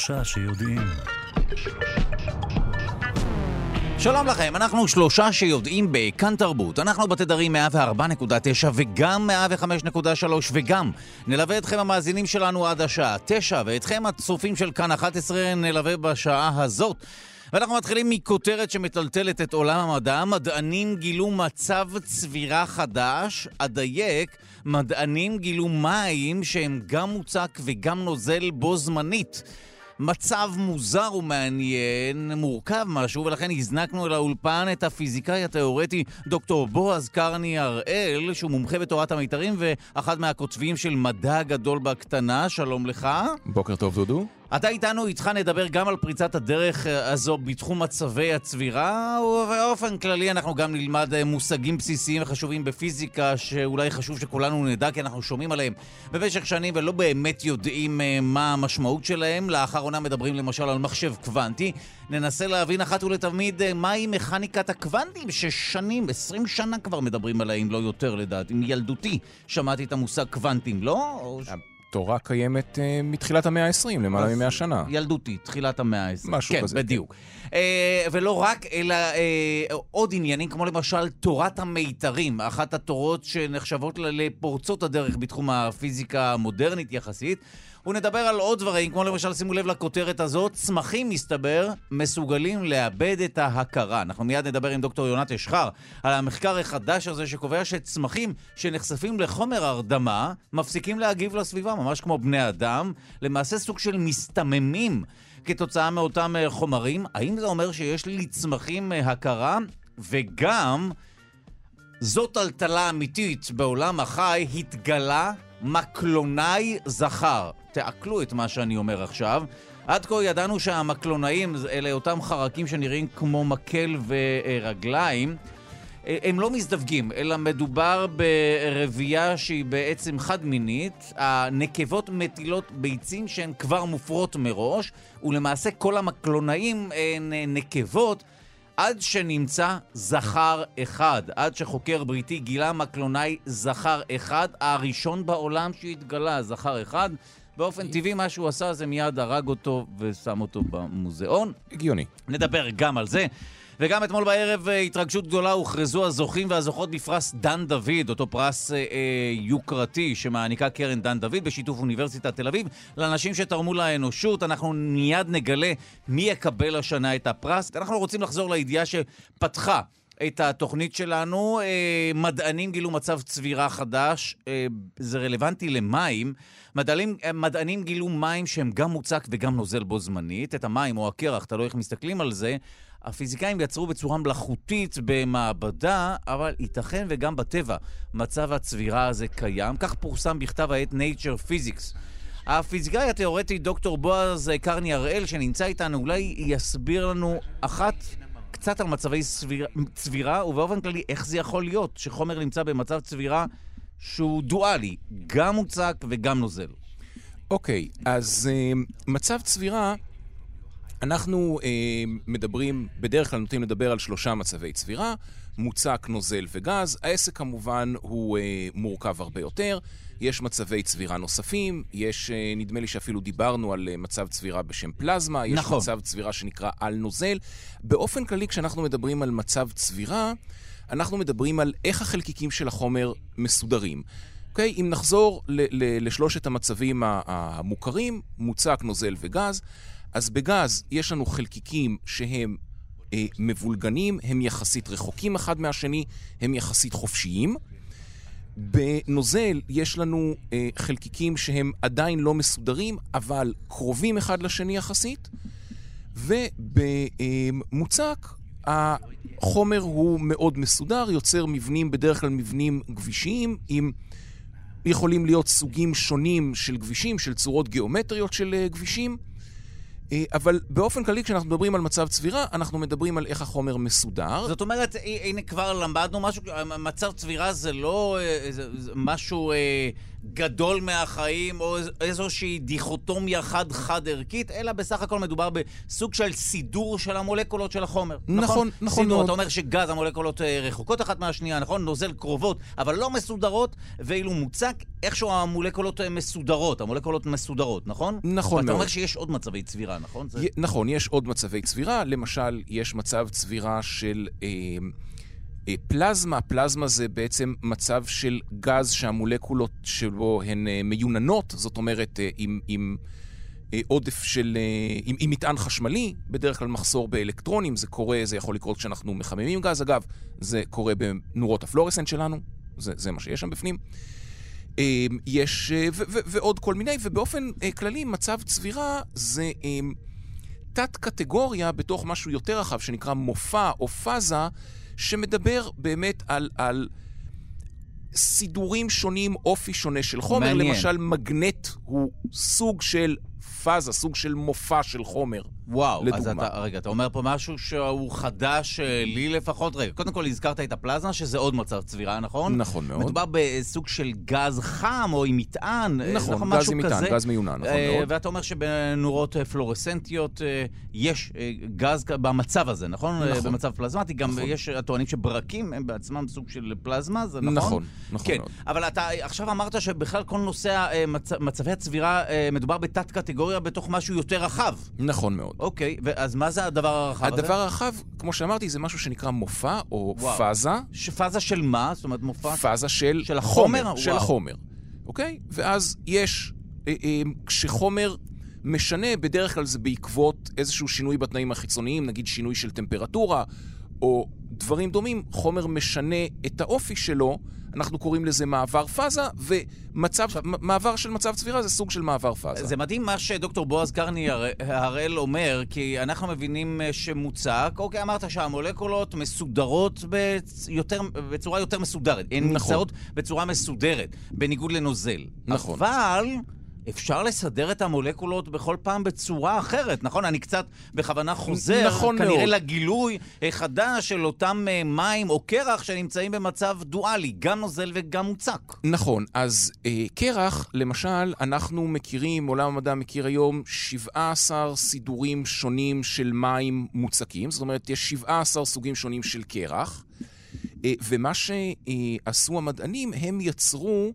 שלושה שיודעים. שלום לכם, אנחנו שלושה שיודעים בכאן תרבות. אנחנו בתדרים 104.9 וגם 105.3 וגם נלווה אתכם המאזינים שלנו עד השעה 9 ואתכם הצופים של כאן 11 נלווה בשעה הזאת. ואנחנו מתחילים מכותרת שמטלטלת את עולם המדע. מדענים גילו מצב צבירה חדש, אדייק, מדענים גילו מים שהם גם מוצק וגם נוזל בו זמנית. מצב מוזר ומעניין, מורכב משהו, ולכן הזנקנו אל האולפן את הפיזיקאי התיאורטי דוקטור בועז קרני הראל, שהוא מומחה בתורת המיתרים ואחד מהכותבים של מדע גדול בקטנה. שלום לך. בוקר טוב, דודו. אתה איתנו, איתך נדבר גם על פריצת הדרך אה, הזו בתחום מצבי הצבירה, ובאופן כללי אנחנו גם נלמד אה, מושגים בסיסיים וחשובים בפיזיקה, שאולי חשוב שכולנו נדע, כי אנחנו שומעים עליהם במשך שנים ולא באמת יודעים אה, מה המשמעות שלהם. לאחרונה מדברים למשל על מחשב קוונטי. ננסה להבין אחת ולתמיד מהי מכניקת הקוונטים, ששנים, 20 שנה כבר מדברים עליה, אם לא יותר לדעתי. מילדותי שמעתי את המושג קוונטים, לא? התורה קיימת uh, מתחילת המאה ה-20, למעלה מ-100 שנה. ילדותי, תחילת המאה ה-20. משהו כן, כזה. כן, בדיוק. Uh, ולא רק, אלא uh, עוד עניינים, כמו למשל תורת המיתרים, אחת התורות שנחשבות לפורצות הדרך בתחום הפיזיקה המודרנית יחסית. ונדבר על עוד דברים, כמו למשל, שימו לב לכותרת הזאת, צמחים, מסתבר, מסוגלים לאבד את ההכרה. אנחנו מיד נדבר עם דוקטור יונת אשחר על המחקר החדש הזה שקובע שצמחים שנחשפים לחומר הרדמה, מפסיקים להגיב לסביבה, ממש כמו בני אדם, למעשה סוג של מסתממים כתוצאה מאותם אה, חומרים. האם זה אומר שיש לי לצמחים אה, הכרה? וגם... זאת טלטלה אמיתית בעולם החי, התגלה מקלונאי זכר. תעכלו את מה שאני אומר עכשיו. עד כה ידענו שהמקלונאים אלה אותם חרקים שנראים כמו מקל ורגליים. הם לא מזדווגים, אלא מדובר ברבייה שהיא בעצם חד-מינית. הנקבות מטילות ביצים שהן כבר מופרות מראש, ולמעשה כל המקלונאים הן נקבות. עד שנמצא זכר אחד, עד שחוקר בריטי גילה מקלונאי זכר אחד, הראשון בעולם שהתגלה, זכר אחד. באופן טבעי מה שהוא עשה זה מיד הרג אותו ושם אותו במוזיאון. הגיוני. נדבר גם על זה. וגם אתמול בערב התרגשות גדולה הוכרזו הזוכים והזוכות בפרס דן דוד, אותו פרס אה, אה, יוקרתי שמעניקה קרן דן דוד בשיתוף אוניברסיטת תל אביב, לאנשים שתרמו לאנושות. אנחנו מיד נגלה מי יקבל השנה את הפרס. אנחנו רוצים לחזור לידיעה שפתחה את התוכנית שלנו. אה, מדענים גילו מצב צבירה חדש, אה, זה רלוונטי למים. מדענים, מדענים גילו מים שהם גם מוצק וגם נוזל בו זמנית. את המים או הקרח, תלוי איך מסתכלים על זה. הפיזיקאים יצרו בצורה מלאכותית במעבדה, אבל ייתכן וגם בטבע מצב הצבירה הזה קיים. כך פורסם בכתב העת Nature Physics. הפיזיקאי התיאורטי דוקטור בועז קרני הראל, שנמצא איתנו, אולי יסביר לנו אחת קצת על מצבי צביר, צבירה, ובאופן כללי איך זה יכול להיות שחומר נמצא במצב צבירה שהוא דואלי, גם מוצק וגם נוזל. אוקיי, okay, אז uh, מצב צבירה, אנחנו uh, מדברים, בדרך כלל נוטים לדבר על שלושה מצבי צבירה, מוצק, נוזל וגז. העסק כמובן הוא uh, מורכב הרבה יותר. יש מצבי צבירה נוספים, יש, נדמה לי שאפילו דיברנו על מצב צבירה בשם פלזמה, יש נכון. מצב צבירה שנקרא על נוזל. באופן כללי, כשאנחנו מדברים על מצב צבירה, אנחנו מדברים על איך החלקיקים של החומר מסודרים. אוקיי? אם נחזור ל- ל- לשלושת המצבים המוכרים, מוצק, נוזל וגז, אז בגז יש לנו חלקיקים שהם אה, מבולגנים, הם יחסית רחוקים אחד מהשני, הם יחסית חופשיים. בנוזל יש לנו אה, חלקיקים שהם עדיין לא מסודרים, אבל קרובים אחד לשני יחסית, ובמוצק החומר הוא מאוד מסודר, יוצר מבנים, בדרך כלל מבנים גבישיים, עם יכולים להיות סוגים שונים של גבישים, של צורות גיאומטריות של uh, גבישים, אבל באופן כללי, כשאנחנו מדברים על מצב צבירה, אנחנו מדברים על איך החומר מסודר. זאת אומרת, הנה כבר למדנו משהו, מצב צבירה זה לא זה, זה משהו אה, גדול מהחיים, או איזושהי דיכוטומיה חד-חד ערכית, אלא בסך הכל מדובר בסוג של סידור של המולקולות של החומר. נכון, נכון סידור, מאוד. אתה אומר שגז, המולקולות אה, רחוקות אחת מהשנייה, נכון? נוזל קרובות, אבל לא מסודרות, ואילו מוצק, איכשהו המולקולות אה, מסודרות, המולקולות מסודרות, נכון? נכון מאוד. אומר שיש עוד מצבי צבירה, נכון? זה... נכון, יש עוד מצבי צבירה. למשל, יש מצב צבירה של אה, פלזמה. פלזמה זה בעצם מצב של גז שהמולקולות שבו הן אה, מיוננות, זאת אומרת, אה, עם... עם אה, עודף של... אה, עם, עם מטען חשמלי, בדרך כלל מחסור באלקטרונים, זה קורה, זה יכול לקרות כשאנחנו מחממים גז. אגב, זה קורה בנורות הפלורסנט שלנו, זה, זה מה שיש שם בפנים. אה, יש... אה, ו- ו- ועוד כל מיני, ובאופן אה, כללי, מצב צבירה זה... אה, תת-קטגוריה בתוך משהו יותר רחב שנקרא מופע או פאזה, שמדבר באמת על, על סידורים שונים, אופי שונה של חומר. מעניין. למשל, מגנט הוא סוג של פאזה, סוג של מופע של חומר. וואו, אז לדוגמה. אתה, רגע, אתה אומר פה משהו שהוא חדש אה, לי לפחות. רגע, קודם כל הזכרת את הפלזמה, שזה עוד מצב צבירה, נכון? נכון מאוד. מדובר בסוג של גז חם או עם מטען. אה, נכון, נכון, גז עם מטען. גז מיונן, נכון אה, מאוד. ואתה אומר שבנורות אה, פלורסנטיות אה, יש אה, גז במצב הזה, נכון? נכון. במצב פלזמטי. גם נכון. יש הטוענים שברקים הם בעצמם סוג של פלזמה, זה נכון? נכון, נכון כן, מאוד. אבל אתה עכשיו אמרת שבכלל כל נושא אה, מצ... מצבי הצבירה, מדובר בתת-קטגוריה בתוך משהו יותר רחב. נכון מאוד. אוקיי, אז מה זה הדבר הרחב הזה? הדבר הרחב, כמו שאמרתי, זה משהו שנקרא מופע או וואו. פאזה. פאזה של מה? זאת אומרת, מופע... פאזה של, של החומר? של וואו. החומר, אוקיי? ואז יש, אה, אה, כשחומר משנה, בדרך כלל זה בעקבות איזשהו שינוי בתנאים החיצוניים, נגיד שינוי של טמפרטורה, או דברים דומים, חומר משנה את האופי שלו, אנחנו קוראים לזה מעבר פאזה, ומעבר מעבר של מצב צבירה זה סוג של מעבר פאזה. זה מדהים מה שדוקטור בועז קרני הר- הראל אומר, כי אנחנו מבינים אה, שמוצק, אוקיי, אמרת שהמולקולות מסודרות בצ... יותר, בצורה יותר מסודרת. הן נכון. נמצאות בצורה מסודרת, בניגוד לנוזל. נכון. אבל... אפשר לסדר את המולקולות בכל פעם בצורה אחרת, נכון? אני קצת בכוונה חוזר, נכון כנראה מאוד. לגילוי אה, חדש של אותם אה, מים או קרח שנמצאים במצב דואלי, גם נוזל וגם מוצק. נכון, אז אה, קרח, למשל, אנחנו מכירים, עולם המדע מכיר היום 17 סידורים שונים של מים מוצקים, זאת אומרת, יש 17 סוגים שונים של קרח, אה, ומה שעשו המדענים, הם יצרו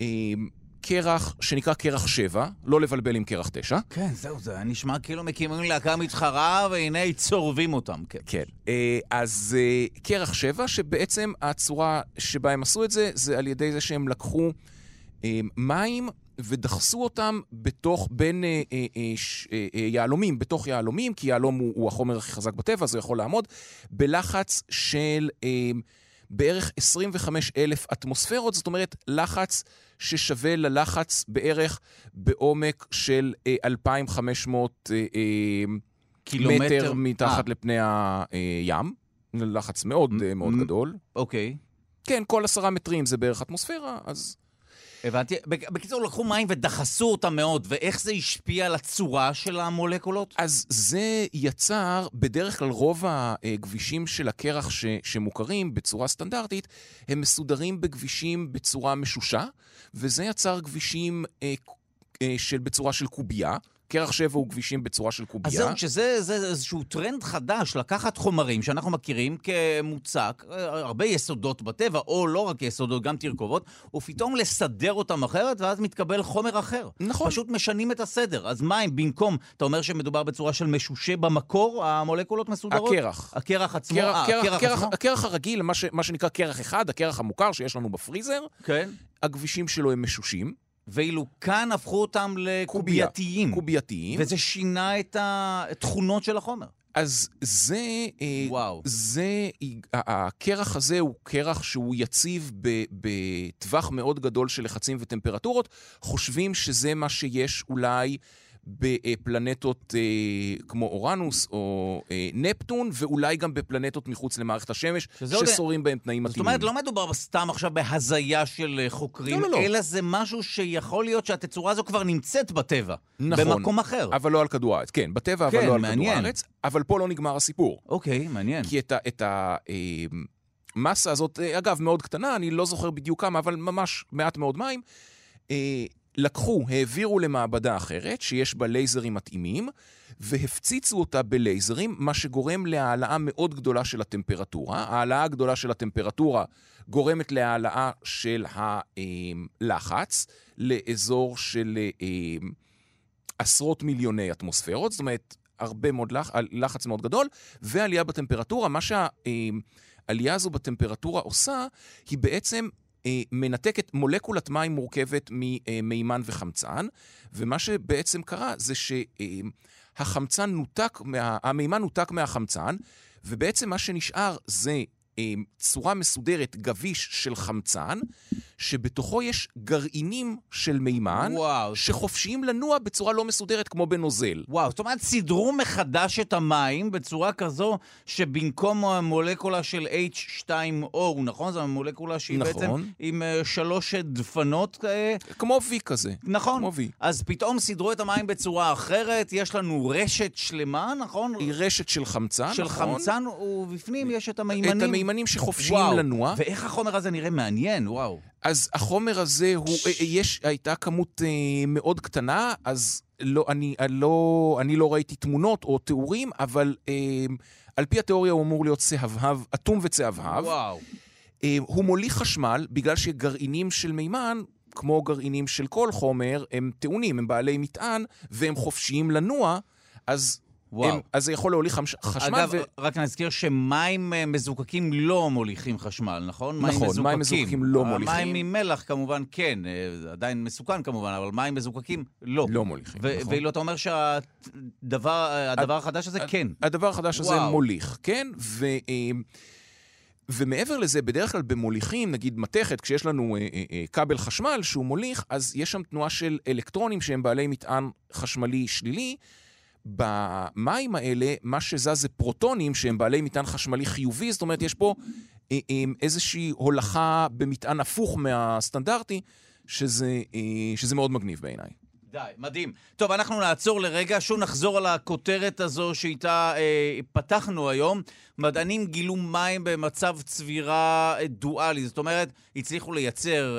אה, קרח שנקרא קרח 7, לא לבלבל עם קרח 9. כן, זהו, זה נשמע כאילו מקימים להקה מתחרה, והנה צורבים אותם. כן. כן. אה, אז אה, קרח 7, שבעצם הצורה שבה הם עשו את זה, זה על ידי זה שהם לקחו אה, מים ודחסו אותם בתוך, בין אה, אה, אה, אה, יהלומים, בתוך יהלומים, כי יהלום הוא, הוא החומר הכי חזק בטבע, אז הוא יכול לעמוד, בלחץ של אה, בערך 25 אלף אטמוספירות, זאת אומרת, לחץ ששווה ללחץ בערך בעומק של אה, 2,500 אה, אה, קילומטר. מטר מתחת אה, לפני הים. לחץ מאוד אה, מאוד גדול. אוקיי, כן, כל עשרה מטרים זה בערך אטמוספירה, אז... הבנתי. בק- בקיצור, לקחו מים ודחסו אותם מאוד, ואיך זה השפיע על הצורה של המולקולות? אז זה יצר, בדרך כלל רוב הכבישים של הקרח ש, שמוכרים בצורה סטנדרטית, הם מסודרים בכבישים בצורה משושה, וזה יצר כבישים אה, אה, של, בצורה של קובייה. קרח שבע הוא כבישים בצורה של אז קובייה. זהו, שזה זה איזשהו טרנד חדש, לקחת חומרים שאנחנו מכירים כמוצק, אה, הרבה יסודות בטבע, או לא רק יסודות, גם תרכובות, ופתאום לסדר אותם אחרת, ואז מתקבל חומר אחר. נכון. פשוט משנים את הסדר. אז מים, במקום, אתה אומר שמדובר בצורה של משושה במקור, המולקולות מסודרות? הקרח. הקרח עצמו? קרח, אה, קרח, הקרח קרח, עצמו? הקרח הרגיל, מה, ש, מה שנקרא קרח אחד, הקרח המוכר שיש לנו בפריזר, כן. הכבישים שלו הם משושים, ואילו כאן הפכו אותם לקובייתיים. קובייתיים. וזה שינה את התכונות של החומר. אז זה, אה, וואו. זה, הקרח הזה הוא קרח שהוא יציב בטווח מאוד גדול של לחצים וטמפרטורות. חושבים שזה מה שיש אולי בפלנטות אה, כמו אורנוס או אה, נפטון, ואולי גם בפלנטות מחוץ למערכת השמש, ששורים בהם תנאים זאת מתאימים. אומרת, לא מדובר סתם עכשיו בהזיה של אה, חוקרים, לא, לא, לא. אלא זה משהו שיכול להיות שהתצורה הזו כבר נמצאת בטבע. נכון. במקום אחר. אבל לא על כדור הארץ. כן, בטבע, אבל כן, לא על מעניין. כדור הארץ. אבל פה לא נגמר הסיפור. אוקיי, מעניין. כי את ה... את ה אה, מסה הזאת, אה, אגב, מאוד קטנה, אני לא זוכר בדיוק כמה, אבל ממש מעט מאוד מים, אה, לקחו, העבירו למעבדה אחרת, שיש בה לייזרים מתאימים, והפציצו אותה בלייזרים, מה שגורם להעלאה מאוד גדולה של הטמפרטורה. ההעלאה הגדולה של הטמפרטורה גורמת להעלאה של הלחץ לאזור של אה, עשרות מיליוני אטמוספירות, זאת אומרת, הרבה מאוד לח... לחץ מאוד גדול, ועלייה בטמפרטורה. מה שהעלייה הזו בטמפרטורה עושה, היא בעצם אה, מנתקת, מולקולת מים מורכבת ממימן וחמצן, ומה שבעצם קרה זה שהחמצן נותק, מה, המימן נותק מהחמצן, ובעצם מה שנשאר זה אה, צורה מסודרת, גביש של חמצן, שבתוכו יש גרעינים של מימן, וואו. שחופשיים לנוע בצורה לא מסודרת כמו בנוזל. וואו, זאת אומרת, סידרו מחדש את המים בצורה כזו שבמקום המולקולה של H2O, נכון? זו מולקולה שהיא נכון. בעצם עם uh, שלוש דפנות. Uh, כמו V כזה. נכון. כמו V. אז פתאום סידרו את המים בצורה אחרת, יש לנו רשת שלמה, נכון? היא רשת של חמצן, של נכון? חמצן, ובפנים יש את המימנים. את המימנים שחופשיים וואו. לנוע. ואיך החומר הזה נראה מעניין, וואו. אז החומר הזה, הוא, אה, יש, הייתה כמות אה, מאוד קטנה, אז לא, אני, אני, לא, אני לא ראיתי תמונות או תיאורים, אבל אה, על פי התיאוריה הוא אמור להיות צהבהב, אטום וצהבהב. וואו. אה, הוא מוליך חשמל בגלל שגרעינים של מימן, כמו גרעינים של כל חומר, הם טעונים, הם בעלי מטען, והם חופשיים לנוע, אז... וואו. הם, אז זה יכול להוליך חמש- חשמל. אגב, ו... רק נזכיר שמים אה, מזוקקים לא מוליכים חשמל, נכון? נכון, מים מזוקקים לא אה, מוליכים. מים עם מלח כמובן כן, אה, עדיין מסוכן כמובן, אבל מים מזוקקים לא. לא מוליכים, ו- נכון. ואילו אתה אומר שהדבר הדבר החדש הזה כן. הדבר החדש הזה וואו. מוליך, כן? ו, ומעבר לזה, בדרך כלל במוליכים, נגיד מתכת, כשיש לנו אה, אה, אה, כבל חשמל שהוא מוליך, אז יש שם תנועה של אלקטרונים שהם בעלי מטען חשמלי שלילי. במים האלה, מה שזז זה פרוטונים שהם בעלי מטען חשמלי חיובי, זאת אומרת, יש פה אה, אה, איזושהי הולכה במטען הפוך מהסטנדרטי, שזה, אה, שזה מאוד מגניב בעיניי. די, מדהים. טוב, אנחנו נעצור לרגע, שוב נחזור על הכותרת הזו שאיתה אה, פתחנו היום. מדענים גילו מים במצב צבירה אה, דואלי, זאת אומרת, הצליחו לייצר,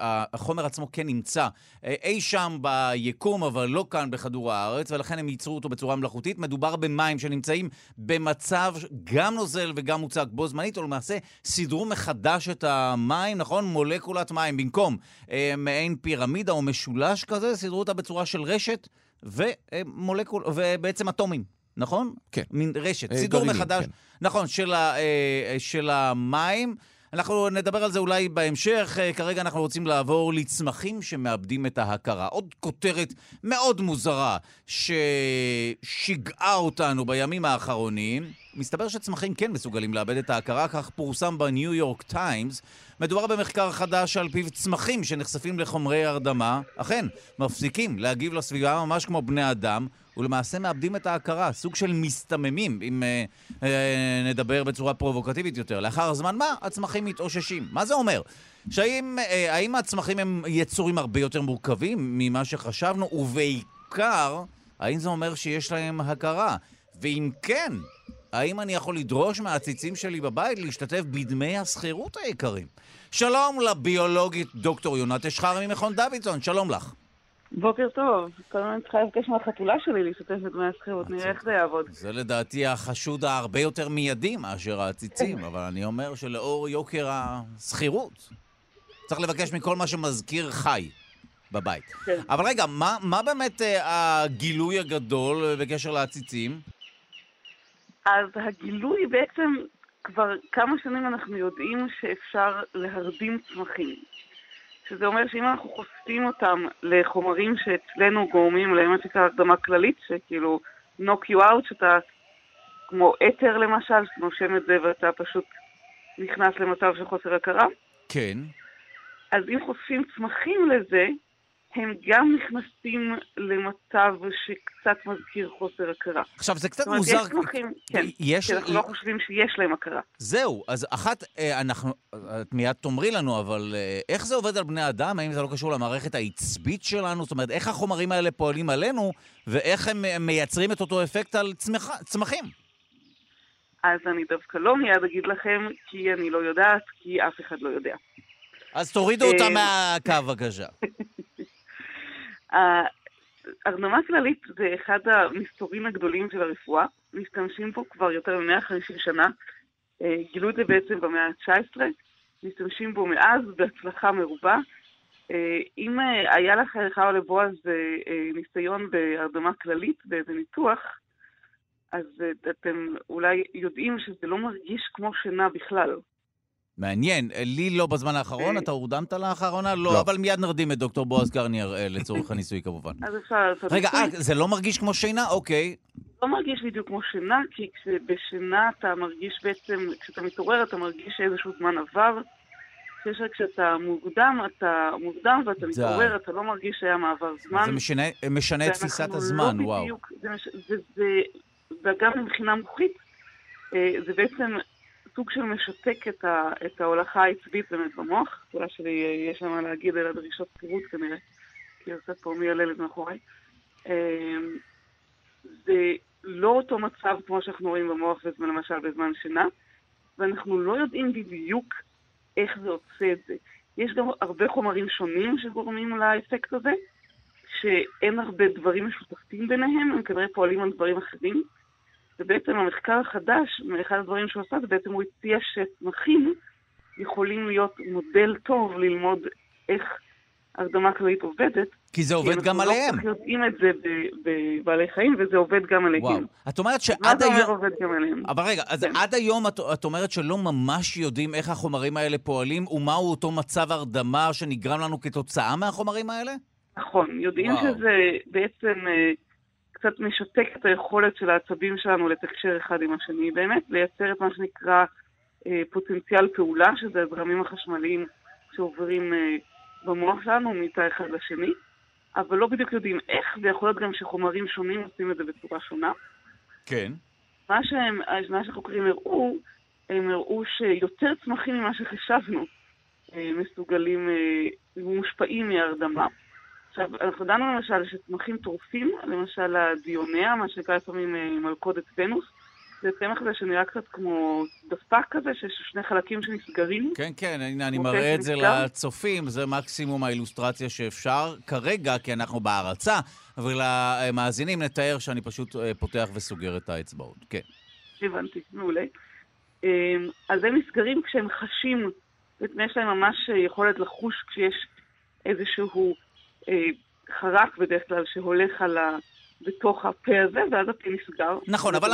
אה, החומר עצמו כן נמצא אה, אי שם ביקום, אבל לא כאן בכדור הארץ, ולכן הם ייצרו אותו בצורה מלאכותית. מדובר במים שנמצאים במצב גם נוזל וגם מוצק בו זמנית, ולמעשה סידרו מחדש את המים, נכון? מולקולת מים. במקום אה, מעין פירמידה או משולש כזה, סידרו אותה בצורה של רשת ומולקול, ובעצם אטומים, נכון? כן. מין רשת. אה, סידור גרעינים, מחדש, כן. נכון, של, ה, אה, של המים. אנחנו נדבר על זה אולי בהמשך. אה, כרגע אנחנו רוצים לעבור לצמחים שמאבדים את ההכרה. עוד כותרת מאוד מוזרה ששיגעה אותנו בימים האחרונים. מסתבר שצמחים כן מסוגלים לאבד את ההכרה, כך פורסם בניו יורק טיימס. מדובר במחקר חדש על פיו צמחים שנחשפים לחומרי הרדמה, אכן, מפסיקים להגיב לסביבה ממש כמו בני אדם, ולמעשה מאבדים את ההכרה, סוג של מסתממים, אם אה, אה, נדבר בצורה פרובוקטיבית יותר. לאחר זמן מה, הצמחים מתאוששים. מה זה אומר? שהאם אה, האם הצמחים הם יצורים הרבה יותר מורכבים ממה שחשבנו, ובעיקר, האם זה אומר שיש להם הכרה? ואם כן, האם אני יכול לדרוש מהעציצים שלי בבית להשתתף בדמי השכירות היקרים? שלום לביולוגית דוקטור יונת אשחר ממכון דוידסון, שלום לך. בוקר טוב. קודם אני צריכה לבקש מהחתולה שלי להשתתף בדמי השכירות, נראה איך זה יעבוד. זה לדעתי החשוד ההרבה יותר מיידי מאשר העציצים, אבל אני אומר שלאור יוקר השכירות, צריך לבקש מכל מה שמזכיר חי בבית. כן. אבל רגע, מה, מה באמת אה, הגילוי הגדול בקשר לעציצים? אז הגילוי בעצם, כבר כמה שנים אנחנו יודעים שאפשר להרדים צמחים. שזה אומר שאם אנחנו חושפים אותם לחומרים שאצלנו גורמים להם מה שנקרא הרדמה כללית, שכאילו knock you out, שאתה כמו אתר למשל, שאתה נושם את זה ואתה פשוט נכנס למצב של חוסר הכרה, כן. אז אם חושפים צמחים לזה, הם גם נכנסים למצב שקצת מזכיר חוסר הכרה. עכשיו, זה קצת זאת אומרת, מוזר. יש צמחים, כן, יש... שאנחנו לא חושבים שיש להם הכרה. זהו, אז אחת, אה, אנחנו, את מיד תאמרי לנו, אבל אה, איך זה עובד על בני אדם? האם זה לא קשור למערכת העצבית שלנו? זאת אומרת, איך החומרים האלה פועלים עלינו, ואיך הם אה, מייצרים את אותו אפקט על צמח, צמחים? אז אני דווקא לא מיד אגיד לכם, כי אני לא יודעת, כי אף אחד לא יודע. אז תורידו אותה אה, מהקו, בבקשה. הרדמה כללית זה אחד המסתורים הגדולים של הרפואה, משתמשים פה כבר יותר מ-150 שנה, אה, גילו את זה בעצם במאה ה-19, משתמשים בו מאז בהצלחה מרובה. אה, אם אה, היה לך, לך או לבועז, ניסיון בהרדמה כללית, באיזה ניתוח, אז אתם אולי יודעים שזה לא מרגיש כמו שינה בכלל. מעניין. לי לא בזמן האחרון, אתה הורדמת לאחרונה? לא, לא, אבל מיד נרדים את דוקטור בועז קרניאר לצורך הניסוי כמובן. אז אפשר לעשות רגע, זה לא מרגיש כמו שינה? אוקיי. לא מרגיש בדיוק כמו שינה, כי כשבשינה אתה מרגיש בעצם, כשאתה מתעורר אתה מרגיש שאיזשהו זמן עבר. כשיש רק כשאתה מוקדם, אתה מוקדם ואתה מתעורר, אתה לא מרגיש שהיה מעבר זמן. זה משנה, משנה את תפיסת הזמן, לא וואו. בדיוק, זה, זה, זה, וגם מבחינה מוחית, אה, זה בעצם סוג של משתק את, ה, את ההולכה העצבית באמת במוח. תודה שלי יש למה להגיד על הדרישות פירוט כנראה, כי עושה פה מייללת מאחוריי. אה, זה לא אותו מצב כמו שאנחנו רואים במוח למשל בזמן שינה, ואנחנו לא יודעים בדיוק איך זה עושה את זה. יש גם הרבה חומרים שונים שגורמים לאפקט הזה, שאין הרבה דברים משותפים ביניהם, הם כנראה פועלים על דברים אחרים. ובעצם המחקר החדש, אחד הדברים שהוא עשה, זה בעצם הוא הציע שצמחים יכולים להיות מודל טוב ללמוד איך הרדמה כללית עובדת. כי זה עובד גם עליהם. אנחנו לא יודעים את זה בבעלי חיים, וזה עובד גם עליהם. וואו. את אומרת שעד היום... מה זה אומר עובד גם עליהם? אבל רגע, אז כן. עד היום את, את אומרת שלא ממש יודעים איך החומרים האלה פועלים, ומהו אותו מצב הרדמה שנגרם לנו כתוצאה מהחומרים האלה? נכון, יודעים וואו. שזה בעצם אה, קצת משתק את היכולת של העצבים שלנו לתקשר אחד עם השני, באמת לייצר את מה שנקרא אה, פוטנציאל פעולה, שזה הזרמים החשמליים שעוברים... אה, במוח שלנו מתא אחד לשני, אבל לא בדיוק יודעים איך, ויכול להיות גם שחומרים שונים עושים את זה בצורה שונה. כן. מה, שהם, מה שהחוקרים הראו, הם הראו שיותר צמחים ממה שחשבנו אה, מסוגלים, אה, מושפעים מהרדמה. עכשיו, אנחנו דנו למשל שצמחים טורפים, למשל הדיוניה, מה שנקרא לפעמים אה, מלכודת ונוס, זה צמח הזה שנראה קצת כמו דפק כזה, שיש שני חלקים שנסגרים. כן, כן, הנה, אני מראה את זה לצופים, זה מקסימום האילוסטרציה שאפשר. כרגע, כי אנחנו בהרצה, אבל למאזינים נתאר שאני פשוט אה, פותח וסוגר את האצבעות. כן. הבנתי, מעולה. אמ, אז הם נסגרים כשהם חשים, יש להם ממש יכולת לחוש כשיש איזשהו אה, חרק בדרך כלל שהולך על ה... בתוך הפה הזה, ואז הפה נסגר. נכון, אבל,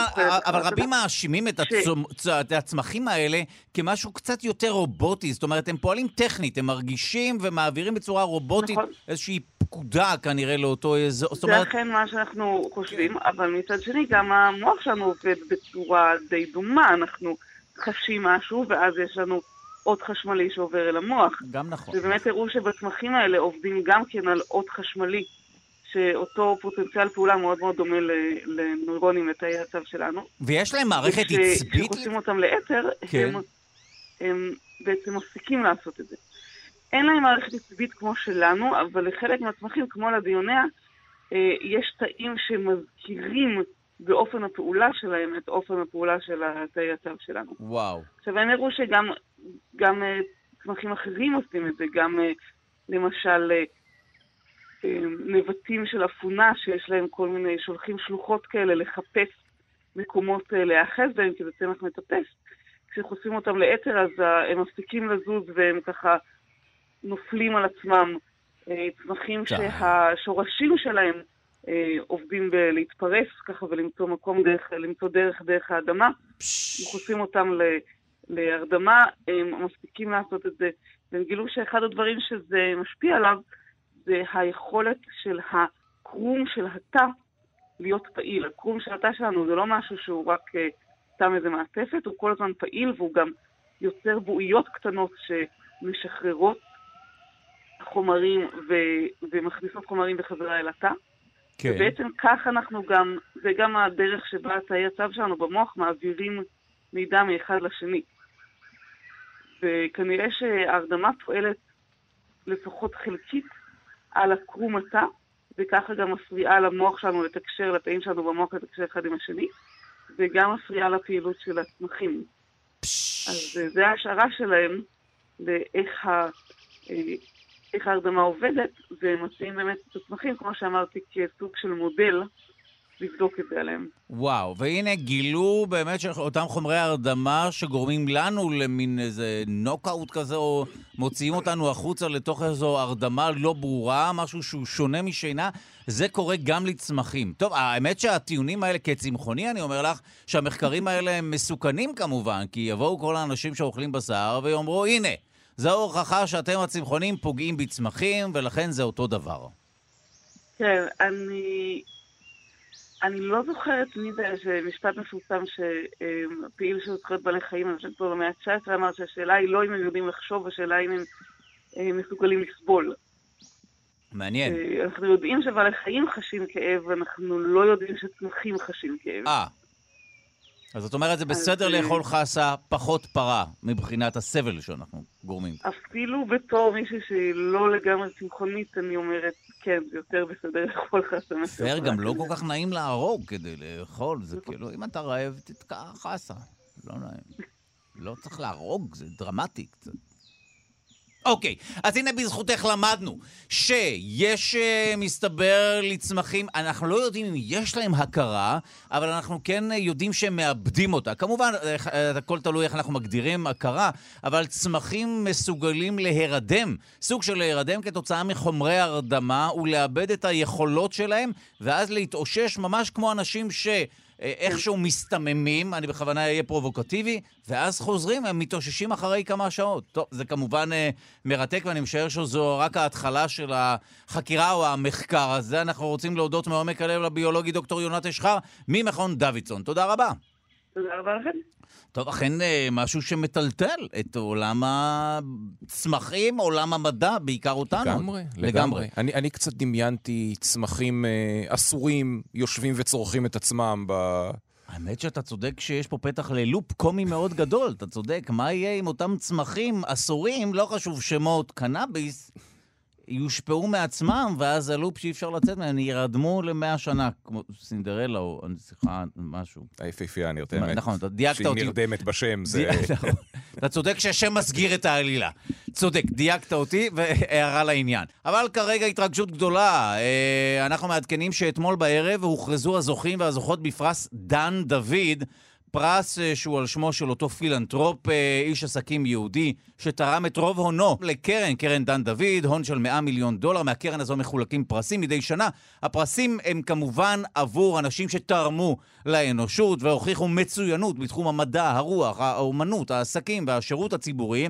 אבל רבים מאשימים את, ש... הצומ... את הצמחים האלה כמשהו קצת יותר רובוטי. זאת אומרת, הם פועלים טכנית, הם מרגישים ומעבירים בצורה רובוטית נכון. איזושהי פקודה כנראה לאותו אזור. זה אומרת... אכן מה שאנחנו חושבים. אבל מצד שני, גם המוח שלנו עובד בצורה די דומה. אנחנו חשים משהו, ואז יש לנו אות חשמלי שעובר אל המוח. גם נכון. ובאמת הראו שבצמחים האלה עובדים גם כן על אות חשמלי. שאותו פוטנציאל פעולה מאוד מאוד דומה לנוירונים לתאי הצו שלנו. ויש להם מערכת עצבית? וכשחושבים אותם לאתר, כן. הם, הם בעצם מפסיקים לעשות את זה. אין להם מערכת עצבית כמו שלנו, אבל לחלק מהצמחים, כמו לדיוניה, אה, יש תאים שמזכירים באופן הפעולה שלהם את אופן הפעולה של התאי הצו שלנו. וואו. עכשיו, הם הראו שגם גם, אה, צמחים אחרים עושים את זה, גם אה, למשל נבטים של אפונה, שיש להם כל מיני, שולחים שלוחות כאלה לחפש מקומות אה, להיאחז בהם, כי זה צמח מטפס. כשחושפים אותם לאתר, אז אה, הם מפסיקים לזוז והם ככה נופלים על עצמם. אה, צמחים שהשורשים שלהם עובדים בלהתפרס ככה ולמצוא מקום דרך, למצוא דרך דרך האדמה. חושפים אותם להרדמה, הם מפסיקים לעשות את זה. והם גילו שאחד הדברים שזה משפיע עליו, זה היכולת של הקרום של התא להיות פעיל. הקרום של התא שלנו זה לא משהו שהוא רק uh, סתם איזה מעטפת, הוא כל הזמן פעיל והוא גם יוצר בועיות קטנות שמשחררות חומרים ו- ומכניסות חומרים בחזרה אל התא. כן. ובעצם כך אנחנו גם, זה גם הדרך שבה תאי הצו שלנו במוח מעבירים מידע מאחד לשני. וכנראה שההרדמה פועלת לפחות חלקית על הקרום התא, וככה גם מפריעה למוח שלנו לתקשר, לתאים שלנו במוח לתקשר אחד עם השני, וגם מפריעה לפעילות של הצמחים. אז זה ההשערה שלהם לאיך ה... אה, איך ההרדמה עובדת, ומציעים באמת את הצמחים, כמו שאמרתי, כסוג של מודל לבדוק את זה עליהם. וואו, והנה גילו באמת שאותם חומרי הרדמה שגורמים לנו למין איזה נוקאוט כזה, או מוציאים אותנו החוצה לתוך איזו הרדמה לא ברורה, משהו שהוא שונה משינה, זה קורה גם לצמחים. טוב, האמת שהטיעונים האלה, כצמחוני, אני אומר לך, שהמחקרים האלה הם מסוכנים כמובן, כי יבואו כל האנשים שאוכלים בשר ויאמרו, הנה, זו ההוכחה שאתם הצמחונים פוגעים בצמחים, ולכן זה אותו דבר. כן, אני... אני לא זוכרת מי זה, זה משפט מפורסם שפעיל של זכויות בעלי חיים, אני חושבת פה במאה ה-19, אמר שהשאלה היא לא אם הם יודעים לחשוב, השאלה אם הם מסוגלים לסבול. מעניין. אה, אנחנו יודעים שבעלי חיים חשים כאב, אנחנו לא יודעים שצמחים חשים כאב. אה. אז זאת אומרת, זה בסדר אז, אה, לאכול חסה פחות פרה מבחינת הסבל שאנחנו גורמים. אפילו בתור מישהי שהיא לא לגמרי צמחונית, אני אומרת, כן, זה יותר בסדר לאכול חסה. פייר. גם לא כל כך נעים להרוג כדי לאכול, זה כאילו, אם אתה רעב, תתקע חסה. לא נעים. לא צריך להרוג, זה דרמטי קצת. אוקיי, אז הנה בזכותך למדנו שיש, אה, מסתבר, לצמחים, אנחנו לא יודעים אם יש להם הכרה, אבל אנחנו כן אה, יודעים שהם מאבדים אותה. כמובן, אה, הכל תלוי איך אנחנו מגדירים הכרה, אבל צמחים מסוגלים להירדם, סוג של להירדם כתוצאה מחומרי הרדמה ולאבד את היכולות שלהם, ואז להתאושש ממש כמו אנשים ש... אה, איכשהו מסתממים, אני בכוונה אהיה פרובוקטיבי, ואז חוזרים, הם מתאוששים אחרי כמה שעות. טוב, זה כמובן אה, מרתק, ואני משער שזו רק ההתחלה של החקירה או המחקר הזה. אנחנו רוצים להודות מעומק הלב לביולוגי דוקטור יונת אשחר ממכון דוידסון. תודה רבה. תודה רבה לכם. טוב, אכן אה, משהו שמטלטל את עולם הצמחים, עולם המדע, בעיקר אותנו. לגמרי, לגמרי. אני, אני קצת דמיינתי צמחים אה, אסורים יושבים וצורכים את עצמם ב... האמת שאתה צודק שיש פה פתח ללופ קומי מאוד גדול, אתה צודק. מה יהיה עם אותם צמחים אסורים, לא חשוב שמות, קנאביס, יושפעו מעצמם, ואז הלופ שאי אפשר לצאת ממנו, ירדמו למאה שנה, כמו סינדרלה או, סליחה, משהו. היפהפייה הנרדמת. נכון, אתה דייקת אותי. שהיא נרדמת בשם, זה... אתה צודק שהשם מסגיר את העלילה. צודק, דייקת אותי, והערה לעניין. אבל כרגע התרגשות גדולה. אה, אנחנו מעדכנים שאתמול בערב הוכרזו הזוכים והזוכות בפרס דן דוד. פרס אה, שהוא על שמו של אותו פילנטרופ, אה, איש עסקים יהודי, שתרם את רוב הונו לקרן, קרן דן דוד, הון של 100 מיליון דולר. מהקרן הזו מחולקים פרסים מדי שנה. הפרסים הם כמובן עבור אנשים שתרמו לאנושות והוכיחו מצוינות בתחום המדע, הרוח, האומנות, העסקים והשירות הציבורי.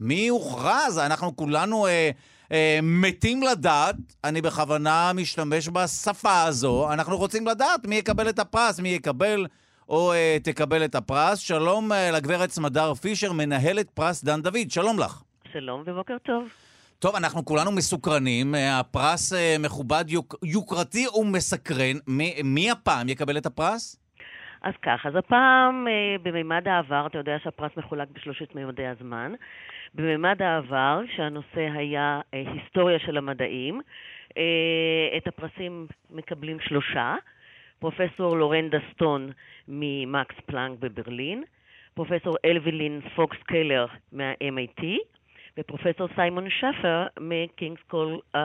מי הוכרז? אנחנו כולנו אה, אה, מתים לדעת, אני בכוונה משתמש בשפה הזו, אנחנו רוצים לדעת מי יקבל את הפרס, מי יקבל או אה, תקבל את הפרס. שלום אה, לגברת סמדר פישר, מנהלת פרס דן דוד, שלום לך. שלום ובוקר טוב. טוב, אנחנו כולנו מסוקרנים, אה, הפרס מכובד, יוק, יוקרתי ומסקרן. מי, מי הפעם יקבל את הפרס? אז כך, אז הפעם בממד העבר, אתה יודע שהפרס מחולק בשלושת ממדי הזמן. בממד העבר, שהנושא היה היסטוריה של המדעים, את הפרסים מקבלים שלושה. פרופסור לורן דסטון ממקס פלאנק בברלין, פרופסור אוולין פוקס קלר מה-MIT, ופרופסור סיימון שפר מקינגס קול, uh,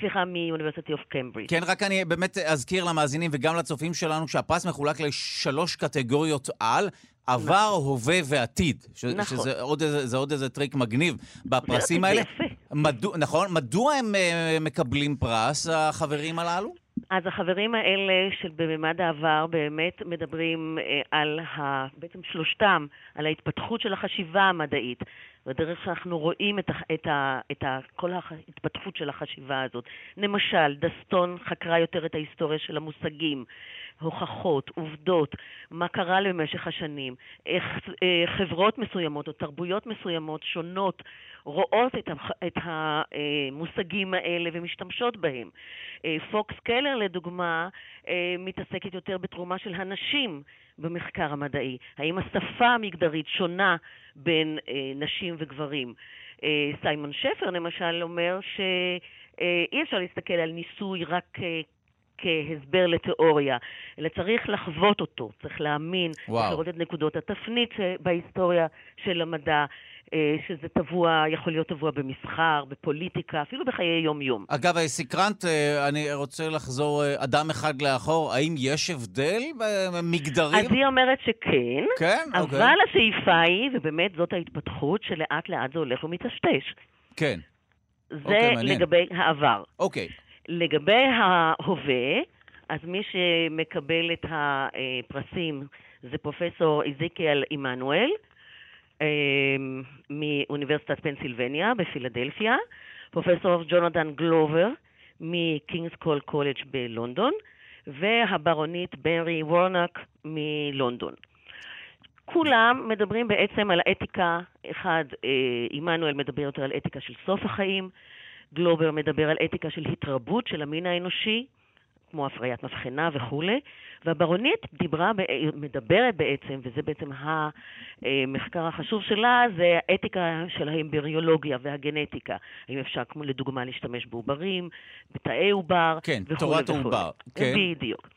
סליחה, מ University of קמברידג'. כן, רק אני באמת אזכיר למאזינים וגם לצופים שלנו שהפרס מחולק לשלוש קטגוריות על. עבר, נכון. הווה ועתיד. ש- נכון. שזה עוד איזה, זה עוד איזה טריק מגניב בפרסים האלה. יפה. מדוע, נכון, מדוע הם uh, מקבלים פרס, החברים הללו? אז החברים האלה של בממד העבר באמת מדברים אה, על, ה, בעצם שלושתם, על ההתפתחות של החשיבה המדעית, בדרך שאנחנו רואים את, ה, את, ה, את ה, כל ההתפתחות של החשיבה הזאת. למשל, דסטון חקרה יותר את ההיסטוריה של המושגים, הוכחות, עובדות, מה קרה במשך השנים, איך אה, חברות מסוימות או תרבויות מסוימות שונות רואות את, המ- את המושגים האלה ומשתמשות בהם. אה, פוקס קלר, לדוגמה, אה, מתעסקת יותר בתרומה של הנשים במחקר המדעי. האם השפה המגדרית שונה בין נשים וגברים? סיימון שפר, למשל, אומר שאי אפשר להסתכל על ניסוי רק כהסבר לתיאוריה, אלא צריך לחוות אותו, צריך להאמין, וואו. צריך לראות את נקודות התפנית בהיסטוריה של המדע, אה, שזה טבוע, יכול להיות טבוע במסחר, בפוליטיקה, אפילו בחיי יום-יום. אגב, סקרנת, אה, אני רוצה לחזור אה, אדם אחד לאחור. האם יש הבדל מגדרי? אז היא אומרת שכן, כן? אוקיי. אבל השאיפה היא, ובאמת זאת ההתפתחות, שלאט לאט זה הולך ומטשטש. כן. זה אוקיי, מעניין. לגבי העבר. אוקיי. לגבי ההווה, אז מי שמקבל את הפרסים זה פרופסור איזיקיאל עמנואל אה, מאוניברסיטת פנסילבניה בפילדלפיה, פרופסור ג'ונתן גלובר מקינגס קול קולג' בלונדון, והברונית מרי וורנוק מלונדון. כולם מדברים בעצם על האתיקה, אחד, אה, עמנואל מדבר יותר על אתיקה של סוף החיים, גלובר מדבר על אתיקה של התרבות של המין האנושי, כמו הפריית מבחנה וכולי, והברונית דיברה, מדברת בעצם, וזה בעצם המחקר החשוב שלה, זה האתיקה של האמבריולוגיה והגנטיקה. האם אפשר, כמו לדוגמה, להשתמש בעוברים, בתאי עובר, כן, וכולי תורת וכולי. העובר, כן. בדיוק.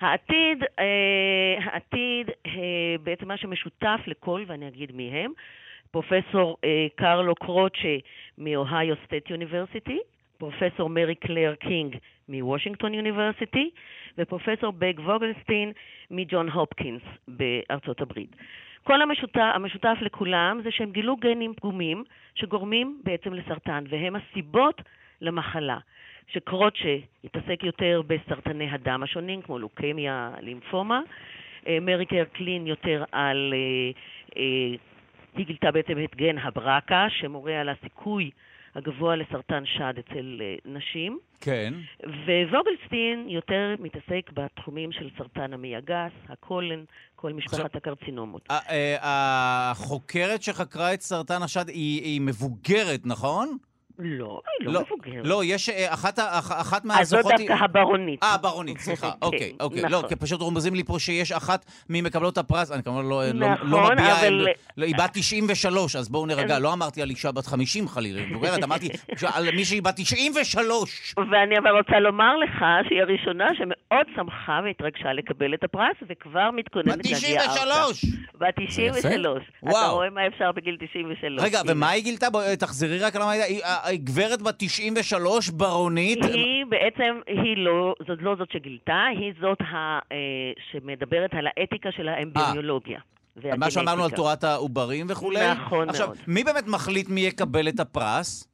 העתיד, אה, העתיד, אה, בעצם מה שמשותף לכל, ואני אגיד מיהם, פרופסור אה, קרלו קרוצ'ה מאוהיו סטייט יוניברסיטי, פרופסור מרי קלר קינג מוושינגטון יוניברסיטי, ופרופסור ברט ווגלשטיין מג'ון הופקינס בארצות הברית. כל המשותף, המשותף לכולם זה שהם גילו גנים פגומים שגורמים בעצם לסרטן, והם הסיבות למחלה. שקרוצ'ה יתעסק יותר בסרטני הדם השונים, כמו לוקמיה, לימפומה. אה, מרי קלין יותר על... היא גילתה בעצם את גן הברקה, שמורה על הסיכוי הגבוה לסרטן שד אצל אה, נשים. כן. וווגלסטין יותר מתעסק בתחומים של סרטן המעי הגס, הקולן, כל משפחת עכשיו- הקרצינומות. אה, החוקרת שחקרה את סרטן השד היא היא מבוגרת, נכון? לא, היא לא לא, מבוגרת. לא, יש אה, אחת אחת אז זאת מהזוכות... היא- דווקא הברונית. אה, ברונית, סליחה. כן, אוקיי, אוקיי. לא, נכון. כי פשוט רומזים לי פה שיש אחת ממקבלות הפרס, אני כמובן לא לא- נכון, לא מביע... אבל- לא, היא בת 93, אז בואו נרגע. לא אמרתי על אישה בת 50 חלילה, היא מבוגרת, אמרתי על מישהי בת 93. ואני אבל רוצה לומר לך שהיא הראשונה שמאוד שמחה והתרגשה לקבל את הפרס, וכבר מתכוננת בת להגיע ארצה. 93! בת 93. אתה. רואה מה אפשר בגיל 93. רגע. ומה היא גילתה? תחזרי רק על מה היא... גברת בת 93, ברונית. היא בעצם, היא לא, זאת לא זאת שגילתה, היא זאת ה, אה, שמדברת על האתיקה של האמבריולוגיה. מה שאמרנו על תורת העוברים וכולי. נכון עכשיו, מאוד. מי באמת מחליט מי יקבל את הפרס?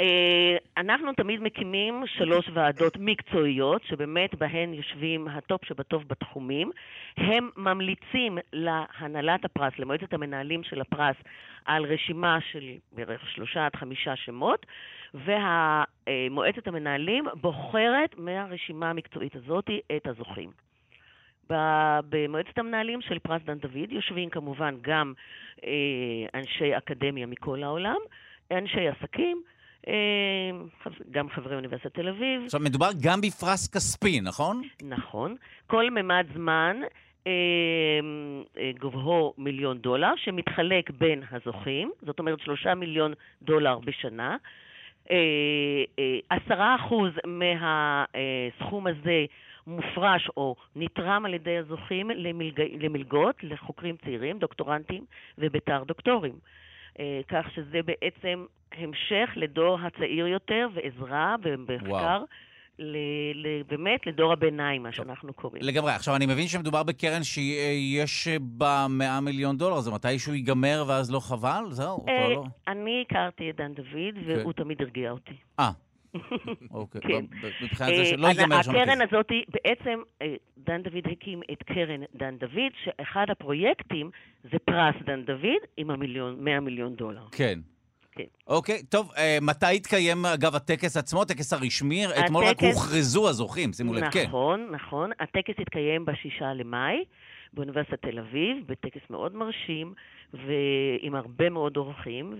אה, אנחנו תמיד מקימים שלוש ועדות מקצועיות, שבאמת בהן יושבים הטופ שבטוב בתחומים. הם ממליצים להנהלת הפרס, למועצת המנהלים של הפרס, על רשימה של בערך שלושה עד חמישה שמות, ומועצת המנהלים בוחרת מהרשימה המקצועית הזאת את הזוכים. במועצת המנהלים של פרס דן דוד יושבים כמובן גם אה, אנשי אקדמיה מכל העולם, אנשי עסקים, גם חברי אוניברסיטת תל אביב, עכשיו, מדובר גם בפרס כספי, נכון? נכון. כל ממד זמן אה, אה, גובהו מיליון דולר, שמתחלק בין הזוכים, זאת אומרת שלושה מיליון דולר בשנה. אה, אה, עשרה אחוז מהסכום הזה מופרש או נתרם על ידי הזוכים למלג... למלגות לחוקרים צעירים, דוקטורנטים ובתר דוקטורים. אה, כך שזה בעצם המשך לדור הצעיר יותר ועזרה במחקר. ל... ל... באמת לדור הביניים, מה שאנחנו קוראים. לגמרי. עכשיו, אני מבין שמדובר בקרן שיש בה 100 מיליון דולר, זה מתישהו ייגמר ואז לא חבל? זהו, אה, כבר לא. אני הכרתי את דן דוד, והוא תמיד הרגיע אותי. אה, אוקיי. כן. מבחינת זה שלא אה, אז ייגמר שם הקרן הכסף. הזאת, בעצם אה, דן דוד הקים את קרן דן דוד, שאחד הפרויקטים זה פרס דן דוד עם המיליון, 100 מיליון דולר. כן. כן. אוקיי, טוב, אה, מתי יתקיים, אגב, הטקס עצמו, הטקס הרשמי? אתמול רק הטקס- הוכרזו הזוכים, שימו לב, כן. נכון, נכון. הטקס התקיים בשישה למאי באוניברסיטת תל אביב, בטקס מאוד מרשים ועם הרבה מאוד אורחים,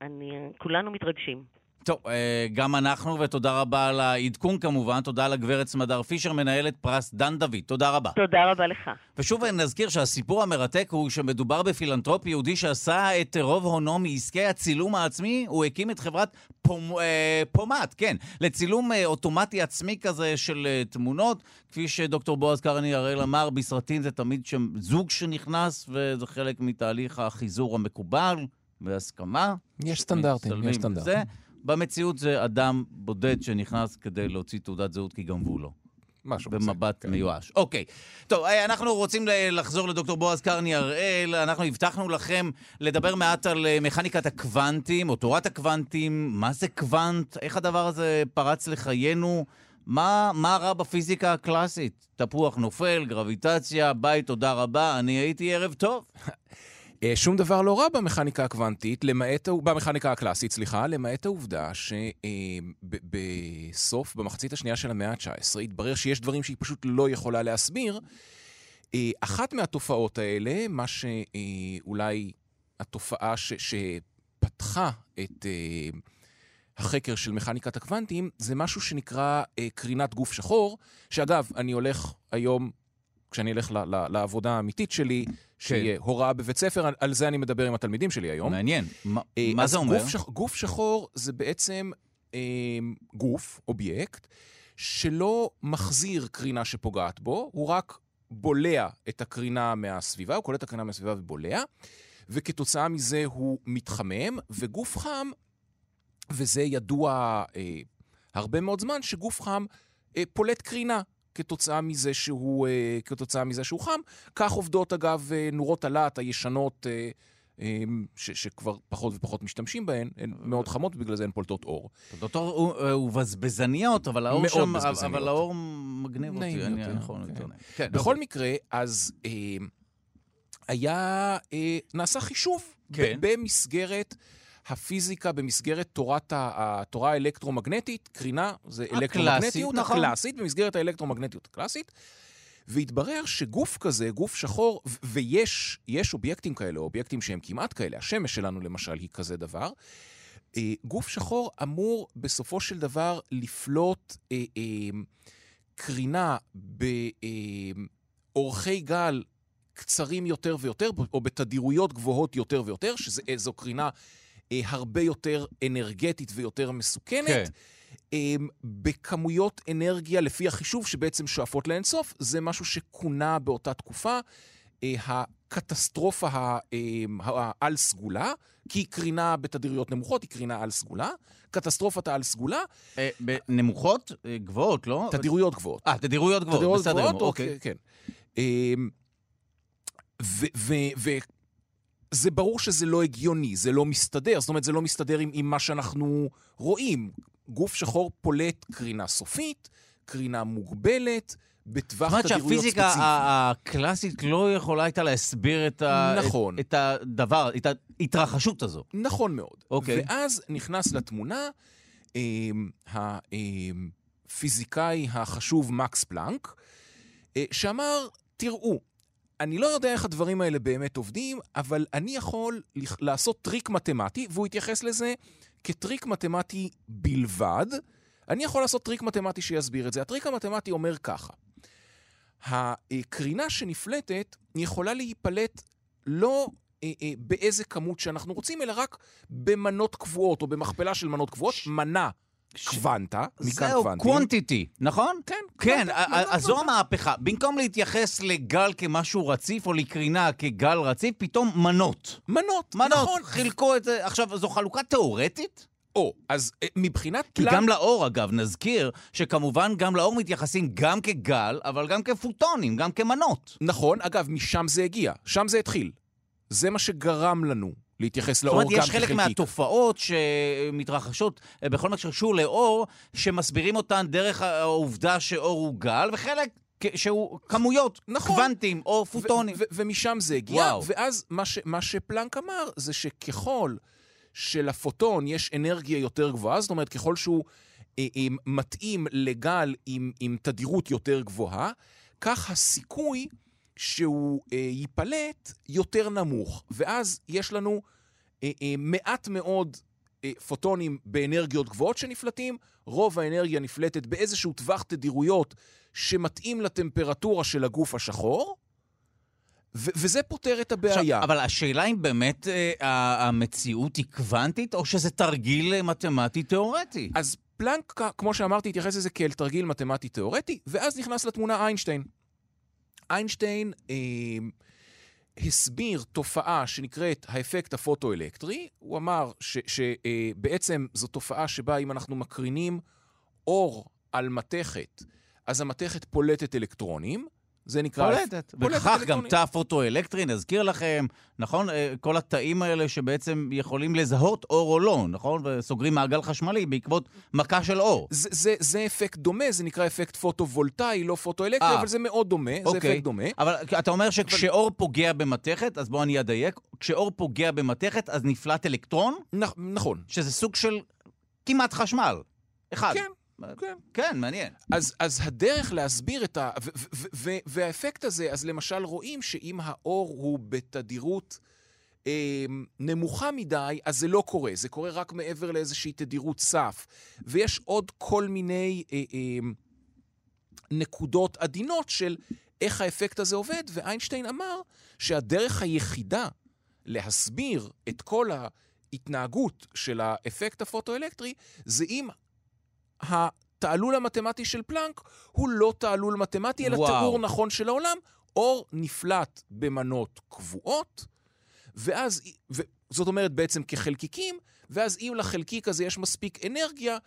וכולנו מתרגשים. טוב, אה, גם אנחנו, ותודה רבה על העדכון כמובן. תודה לגברת סמדר פישר, מנהלת פרס דן דוד. תודה רבה. תודה רבה לך. ושוב נזכיר שהסיפור המרתק הוא שמדובר בפילנטרופ יהודי שעשה את רוב הונו מעסקי הצילום העצמי. הוא הקים את חברת פוטומ, אה, פוטומט, כן, לצילום אה, אוטומטי עצמי כזה של תמונות. כפי שדוקטור בועז קרני הראל אמר, בסרטים זה תמיד שם זוג שנכנס, וזה חלק מתהליך החיזור המקובל. בהסכמה. יש סטנדרטים, יש סטנדרטים. במציאות זה אדם בודד שנכנס כדי להוציא תעודת זהות כי גנבו לו. משהו. במבט כן. מיואש. אוקיי. טוב, אנחנו רוצים לחזור לדוקטור בועז קרני הראל. אנחנו הבטחנו לכם לדבר מעט על אה, מכניקת הקוונטים, או תורת הקוונטים, מה זה קוונט, איך הדבר הזה פרץ לחיינו. מה, מה רע בפיזיקה הקלאסית? תפוח נופל, גרביטציה, ביי, תודה רבה, אני הייתי ערב טוב. אה, שום דבר לא רע במכניקה הקוונטית, למעט, במכניקה הקלאסית, סליחה, למעט העובדה שבסוף, אה, במחצית השנייה של המאה ה-19, התברר שיש דברים שהיא פשוט לא יכולה להסביר. אה, אחת מהתופעות האלה, מה שאולי התופעה ש, שפתחה את החקר של מכניקת הקוונטים, זה משהו שנקרא קרינת גוף שחור, שאגב, אני הולך היום כשאני אלך לעבודה האמיתית שלי, שיהיה כן. הוראה בבית ספר, על, זה אני מדבר עם התלמידים שלי היום. מעניין. מה, אה, זה אומר? גוף שחור זה בעצם אה, גוף, אובייקט, שלא מחזיר קרינה שפוגעת בו, הוא רק בולע את הקרינה מהסביבה, הוא קולט את הקרינה מהסביבה ובולע, וכתוצאה מזה הוא מתחמם, וגוף חם, וזה ידוע אה, הרבה מאוד זמן, שגוף חם אה, פולט קרינה. כתוצאה מזה שהוא, אה, כתוצאה מזה שהוא חם. כך עובדות, אגב, אה, נורות הלהט הישנות, אה, ש, שכבר פחות ופחות משתמשים בהן, הן מאוד חמות, ובגלל זה הן פולטות אור. פולטות אור הוא, הוא בזבזניות, אבל האור שם, בזבזניות. אבל האור מגניב אותי, אני נכון, כן. כן. כן, בכל אוקיי. מקרה, אז אה, היה, אה, נעשה חישוב כן. במסגרת... הפיזיקה במסגרת תורת התורה האלקטרומגנטית, קרינה זה אלקטרומגנטיות נכון. הקלאסית, במסגרת האלקטרומגנטיות הקלאסית. והתברר שגוף כזה, גוף שחור, ויש אובייקטים כאלה, אובייקטים שהם כמעט כאלה, השמש שלנו למשל היא כזה דבר, אה, גוף שחור אמור בסופו של דבר לפלוט אה, אה, קרינה באורכי גל קצרים יותר ויותר, או בתדירויות גבוהות יותר ויותר, שזו קרינה אה, הרבה יותר אנרגטית ויותר מסוכנת. כן. אה, בכמויות אנרגיה, לפי החישוב שבעצם שואפות לאינסוף, זה משהו שכונה באותה תקופה אה, הקטסטרופה העל-סגולה, כי קרינה בתדירויות נמוכות היא קרינה על-סגולה. קטסטרופת העל-סגולה. נמוכות? גבוהות, לא? תדירויות גבוהות. אה, תדירויות גבוהות, תדירויות בסדר גבוהות, אוקיי. כן. זה ברור שזה לא הגיוני, זה לא מסתדר. זאת אומרת, זה לא מסתדר עם, עם מה שאנחנו רואים. גוף שחור פולט קרינה סופית, קרינה מוגבלת, בטווח תדירויות ספציפי. זאת אומרת שהפיזיקה הקלאסית לא יכולה הייתה להסביר את, ה... נכון. את, את הדבר, את ההתרחשות הזו. נכון מאוד. אוקיי. ואז נכנס לתמונה אה, הפיזיקאי החשוב מקס פלנק, אה, שאמר, תראו, אני לא יודע איך הדברים האלה באמת עובדים, אבל אני יכול לעשות טריק מתמטי, והוא התייחס לזה כטריק מתמטי בלבד. אני יכול לעשות טריק מתמטי שיסביר את זה. הטריק המתמטי אומר ככה: הקרינה שנפלטת יכולה להיפלט לא אה, אה, באיזה כמות שאנחנו רוצים, אלא רק במנות קבועות, או במכפלה של מנות קבועות, מנה קוונטה, מכאן קוונטים. זהו, quantity, נכון? כן. כן, אז זו המהפכה. במקום להתייחס לגל כמשהו רציף, או לקרינה כגל רציף, פתאום מנות. מנות, מנות, נכון. חילקו את זה. עכשיו, זו חלוקה תיאורטית? או, אז אה, מבחינת... כי גם לאור, אגב, נזכיר שכמובן גם לאור מתייחסים גם כגל, אבל גם כפוטונים, גם כמנות. נכון, אגב, משם זה הגיע, שם זה התחיל. זה מה שגרם לנו להתייחס לאור גם כחלקיק. זאת אומרת, יש חלק מהתופעות שמתרחשות אה, בכל מה שקשור לאור, שמסבירים אותן דרך העובדה שאור הוא גל, וחלק שהוא כמויות, נכון. קוונטים או פוטונים. ומשם זה הגיע, וואו. ואז מה, ש- מה שפלנק אמר זה שככל שלפוטון יש אנרגיה יותר גבוהה, זאת אומרת, ככל שהוא אה, אה, מתאים לגל עם, עם תדירות יותר גבוהה, כך הסיכוי שהוא אה, ייפלט יותר נמוך. ואז יש לנו מעט מאוד אה, פוטונים באנרגיות גבוהות שנפלטים, רוב האנרגיה נפלטת באיזשהו טווח תדירויות שמתאים לטמפרטורה של הגוף השחור, ו- וזה פותר את הבעיה. עכשיו, אבל השאלה אם באמת אה, המציאות היא קוונטית, או שזה תרגיל אה, מתמטי-תיאורטי. אז פלנק, כמו שאמרתי, התייחס לזה כאל תרגיל מתמטי-תיאורטי, ואז נכנס לתמונה איינשטיין. איינשטיין אה, הסביר תופעה שנקראת האפקט הפוטואלקטרי. הוא אמר שבעצם אה, זו תופעה שבה אם אנחנו מקרינים אור על מתכת, אז המתכת פולטת אלקטרונים. זה נקרא... פולטת. וכך גם תא פוטואלקטרי, נזכיר לכם, נכון? אה, כל התאים האלה שבעצם יכולים לזהות אור או לא, נכון? וסוגרים מעגל חשמלי בעקבות מכה של אור. זה, זה, זה אפקט דומה, זה נקרא אפקט פוטו-וולטאי, לא פוטואלקטרי, אה, אה. אבל זה מאוד דומה, אוקיי. זה אפקט דומה. אבל אתה אומר שכשאור פוגע במתכת, אז בוא אני אדייק, כשאור פוגע במתכת, אז נפלט אלקטרון? נ, נכון. שזה סוג של כמעט חשמל. אחד. כן. כן. כן, מעניין. אז, אז הדרך להסביר את ה... והאפקט הזה, אז למשל רואים שאם האור הוא בתדירות אה, נמוכה מדי, אז זה לא קורה. זה קורה רק מעבר לאיזושהי תדירות סף. ויש עוד כל מיני אה, אה, נקודות עדינות של איך האפקט הזה עובד, ואיינשטיין אמר שהדרך היחידה להסביר את כל ההתנהגות של האפקט הפוטואלקטרי זה אם התעלול המתמטי של פלנק הוא לא תעלול מתמטי, אלא וואו. תיאור נכון של העולם. אור נפלט במנות קבועות, ואז, ו, זאת אומרת בעצם כחלקיקים, ואז אם לחלקיק הזה יש מספיק אנרגיה,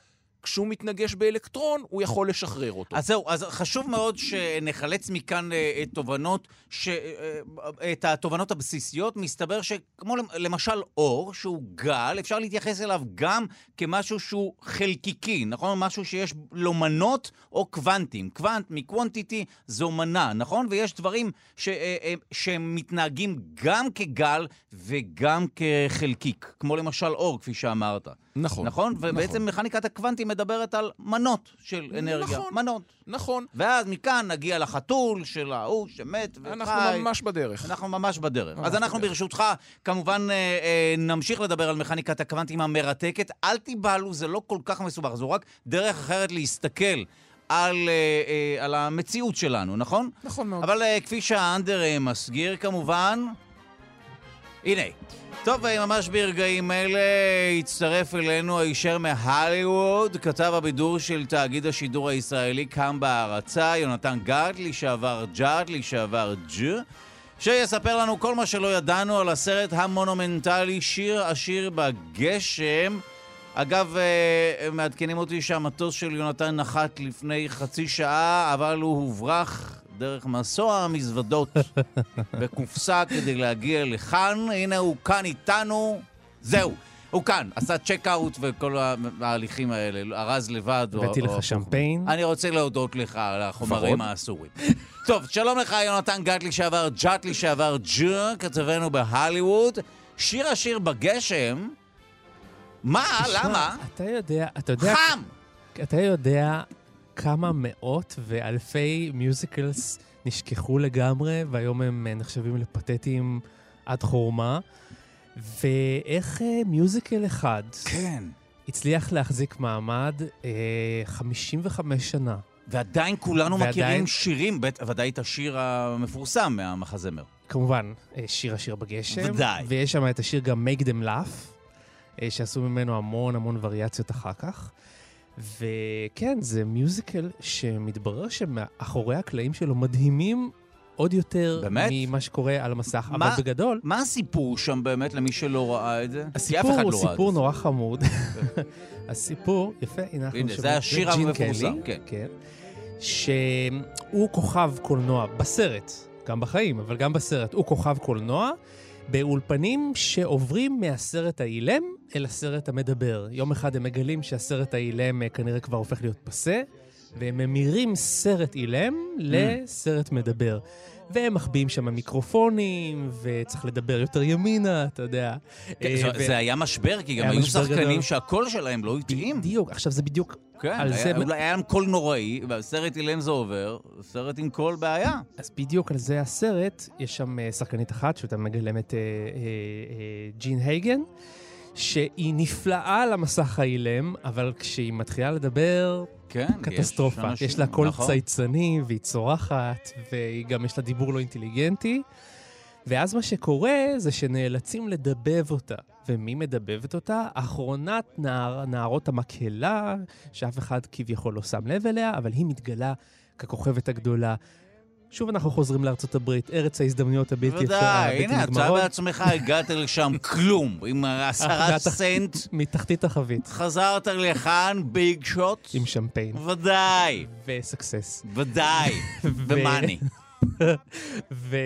כשהוא מתנגש באלקטרון, הוא יכול לשחרר אותו. אז זהו, אז חשוב מאוד שנחלץ מכאן אה, תובנות, ש... אה, את התובנות הבסיסיות. מסתבר שכמו למשל אור, שהוא גל, אפשר להתייחס אליו גם כמשהו שהוא חלקיקי, נכון? משהו שיש לו מנות או קוונטים. קוונט מקוונטיטי זו מנה, נכון? ויש דברים ש... אה, שמתנהגים גם כגל וגם כחלקיק, כמו למשל אור, כפי שאמרת. נכון. נכון? ובעצם נכון. מכניקת הקוונטים מדברת על מנות של אנרגיה. נכון. מנות. נכון. ואז מכאן נגיע לחתול של ההוא שמת וחי. אנחנו ממש בדרך. אנחנו ממש בדרך. ממש אז אנחנו בדרך. ברשותך, כמובן, אה, אה, נמשיך לדבר על מכניקת הקוונטים המרתקת. אל תיבהלו, זה לא כל כך מסובך, זו רק דרך אחרת להסתכל. על, אה, אה, על המציאות שלנו, נכון? נכון מאוד. אבל אה, כפי שהאנדר אה, מסגיר כמובן, הנה. טוב, ממש ברגעים אלה הצטרף אלינו הישר מהליווד, כתב הבידור של תאגיד השידור הישראלי קם בהערצה, יונתן גארד, לשעבר ג'ארד, לשעבר ג', שיספר לנו כל מה שלא ידענו על הסרט המונומנטלי שיר עשיר בגשם. אגב, אה, מעדכנים אותי שהמטוס של יונתן נחת לפני חצי שעה, אבל הוא הוברח דרך מסוע המזוודות בקופסה כדי להגיע לכאן. הנה הוא כאן איתנו. זהו. הוא כאן, עשה צ'ק אאוט וכל ההליכים האלה, ארז לבד. הבאתי לך שמפיין. אני רוצה להודות לך על החומרים האסורים. טוב, שלום לך, יונתן גת לשעבר, ג'אט לשעבר, ג'ו, כתבנו בהליווד. שיר השיר בגשם. מה? למה? אתה יודע, אתה יודע... חם! אתה יודע כמה מאות ואלפי מיוזיקלס נשכחו לגמרי, והיום הם אה, נחשבים לפתטיים עד חורמה. ואיך אה, מיוזיקל אחד כן. הצליח להחזיק מעמד אה, 55 שנה. ועדיין כולנו ועדיין... מכירים שירים, ודאי את השיר המפורסם מהמחזמר. כמובן, אה, שיר השיר בגשם. ודאי. ויש שם את השיר גם Make Them Laugh, שעשו ממנו המון המון וריאציות אחר כך. וכן, זה מיוזיקל שמתברר שמאחורי הקלעים שלו מדהימים עוד יותר באמת? ממה שקורה על המסך, מה, אבל בגדול... מה הסיפור שם באמת למי שלא ראה את זה? הסיפור הוא לא סיפור נורא חמוד. הסיפור, יפה, הנה אנחנו שומעים. זה השיר המפורסם, כן. כן. שהוא כוכב קולנוע בסרט, גם בחיים, אבל גם בסרט, הוא כוכב קולנוע. באולפנים שעוברים מהסרט האילם אל הסרט המדבר. יום אחד הם מגלים שהסרט האילם אה, כנראה כבר הופך להיות פסה, והם ממירים סרט אילם לסרט מדבר. והם מחביאים שם מיקרופונים, וצריך לדבר יותר ימינה, אתה יודע. כן, אה. זה היה משבר, כי גם היו שחקנים שהקול שלהם לא התאים. בדיוק, עכשיו זה בדיוק כן, היה, להם קול נוראי, והסרט אילם זה עובר, סרט עם קול בעיה. אז בדיוק על זה הסרט, יש שם אה, שחקנית אחת שאותה מגלמת אה, ג'ין הייגן. שהיא נפלאה על המסך האילם, אבל כשהיא מתחילה לדבר, כן, קטסטרופה. יש, אנשים, יש לה קול נכון. צייצני, והיא צורחת, והיא גם יש לה דיבור לא אינטליגנטי. ואז מה שקורה זה שנאלצים לדבב אותה. ומי מדבבת אותה? אחרונת נער, נערות המקהלה, שאף אחד כביכול לא שם לב אליה, אבל היא מתגלה ככוכבת הגדולה. שוב אנחנו חוזרים לארצות הברית, ארץ ההזדמנויות הבלתי בוודאי, הבלתי הנה, אתה. בעצמך הגעת לשם כלום, עם עשרה סנט, מתחתית החבית, חזרת לכאן ביג שוט? עם שמפיין. ודאי, וסקסס. ודאי, ומאני. ו...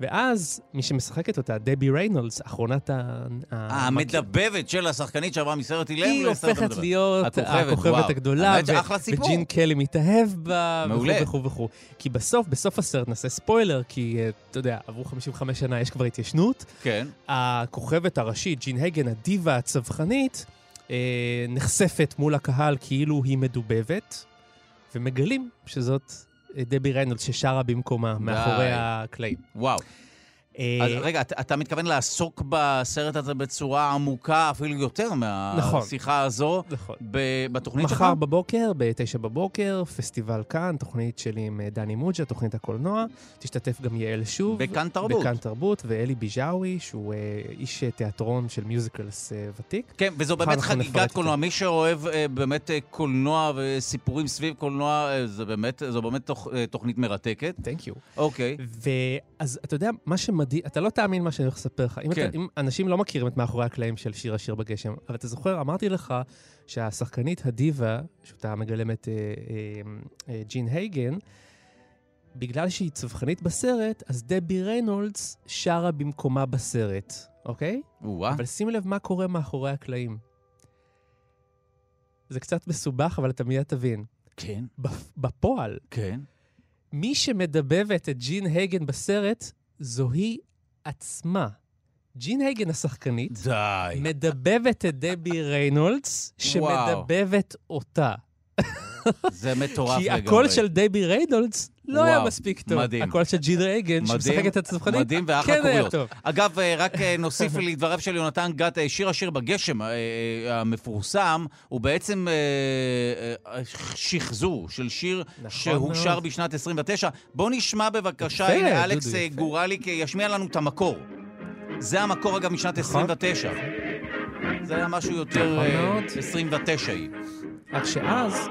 ואז מי שמשחקת אותה, דבי ריינולדס, אחרונת ה... המדבבת של השחקנית שעברה מסרט אילם היא לסרט הופכת. להיות הכוכבת. הגדולה. וג'ין קלי מתאהב בה. וכו' וכו'. כי בסוף, בסוף הסרט נעשה ספוילר, כי אה, אתה יודע, עברו 55 שנה, יש כבר התיישנות. כן, הכוכבת הראשית, ג'ין הגן, הדיבה הצווחנית, אה, נחשפת מול הקהל כאילו היא מדובבת, ומגלים שזאת דבי ריינולדס ששרה במקומה, מאחורי הקלעים. וואו. אה, אז רגע, אתה- אתה מתכוון לעסוק בסרט הזה בצורה עמוקה, אפילו יותר נכון. מהשיחה הזו, נכון. בתוכנית שלך? מחר בבוקר, ב-9 בבוקר, פסטיבל כאן, תוכנית שלי עם אה, דני מוג'ה, תוכנית הקולנוע. תשתתף גם יעל שוב. בכאן תרבות. בכאן תרבות, ואלי ביג'אווי, שהוא אה, איש אה, תיאטרון של מיוזיקלס אה, ותיק. כן, וזו באמת חגיגת. קולנוע. מי שאוהב אה, באמת אה, קולנוע וסיפורים סביב קולנוע, אה, זה באמת, זו באמת תוכ- אה, תוכנית מרתקת. תנק יו. אוקיי. ואז אתה יודע, מה שמדהים, אתה לא תאמין מה שאני הולך לספר לך. אם, כן. אתה, אם אנשים לא מכירים את מאחורי הקלעים של שיר השיר בגשם, אבל אתה זוכר, אמרתי לך שהשחקנית הדיבה, שאותה מגלמת אה, אה, אה, ג'ין הייגן, בגלל שהיא צווחנית בסרט, אז דבי ריינולדס שרה במקומה בסרט, אוקיי? או-אה. אבל שים לב מה קורה מאחורי הקלעים. זה קצת מסובך, אבל אתה מיד תבין. כן, בפ- בפועל, כן. מי שמדבבת את ג'ין הייגן בסרט, זו היא עצמה. ג'ין הייגן השחקנית די. מדבבת את דבי ריינולדס, שמדבבת אותה. זה מטורף כי לגמרי. הקול של דבי ריינולדס לא היה מספיק טוב. מדהים. הקול של ג'ין הייגן, מדהים, שמשחקת את הצווחנית, מדהים ואחלה כן. טוב. אגב, אה, רק אה, נוסיף לדבריו של יונתן גת, אה, שיר השיר בגשם המפורסם, הוא בעצם שחזור של שיר נכון שהושר מאוד. בשנת 29. בואו נשמע בבקשה, הנה אלכס. גורליק ישמיע לנו את המקור. זה המקור, אגב, משנת נכון. 29. זה היה משהו יותר נכון אה, מאוד. 29-היא. רק שאז,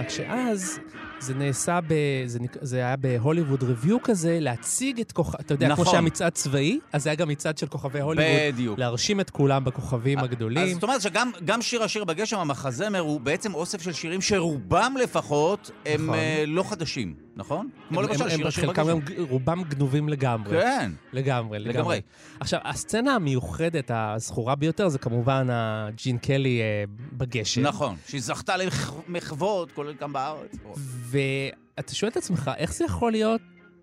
רק שאז, זה נעשה ב... זה, נק... זה היה בהוליווד ריוויו כזה, להציג את כוכב... אתה יודע, נכון. כמו שהיה מצעד צבאי, אז זה היה גם מצעד של כוכבי הוליווד. בדיוק. להרשים את כולם בכוכבים אז הגדולים. זאת אומרת שגם גם שיר השיר בגשם, המחזמר, הוא בעצם אוסף של שירים שרובם לפחות הם נכון. אה, לא חדשים, נכון? כמו למשל שיר השיר חלקם בגשם. הם ג- רובם גנובים לגמרי. כן, לגמרי, לגמרי. עכשיו, הסצנה המיוחדת, הזכורה ביותר, זה כמובן הג'ין קלי אה, בגשם. נכון, שהיא זכתה למחוות, כולל גם בארץ. ואתה שואל את עצמך, איך זה יכול להיות,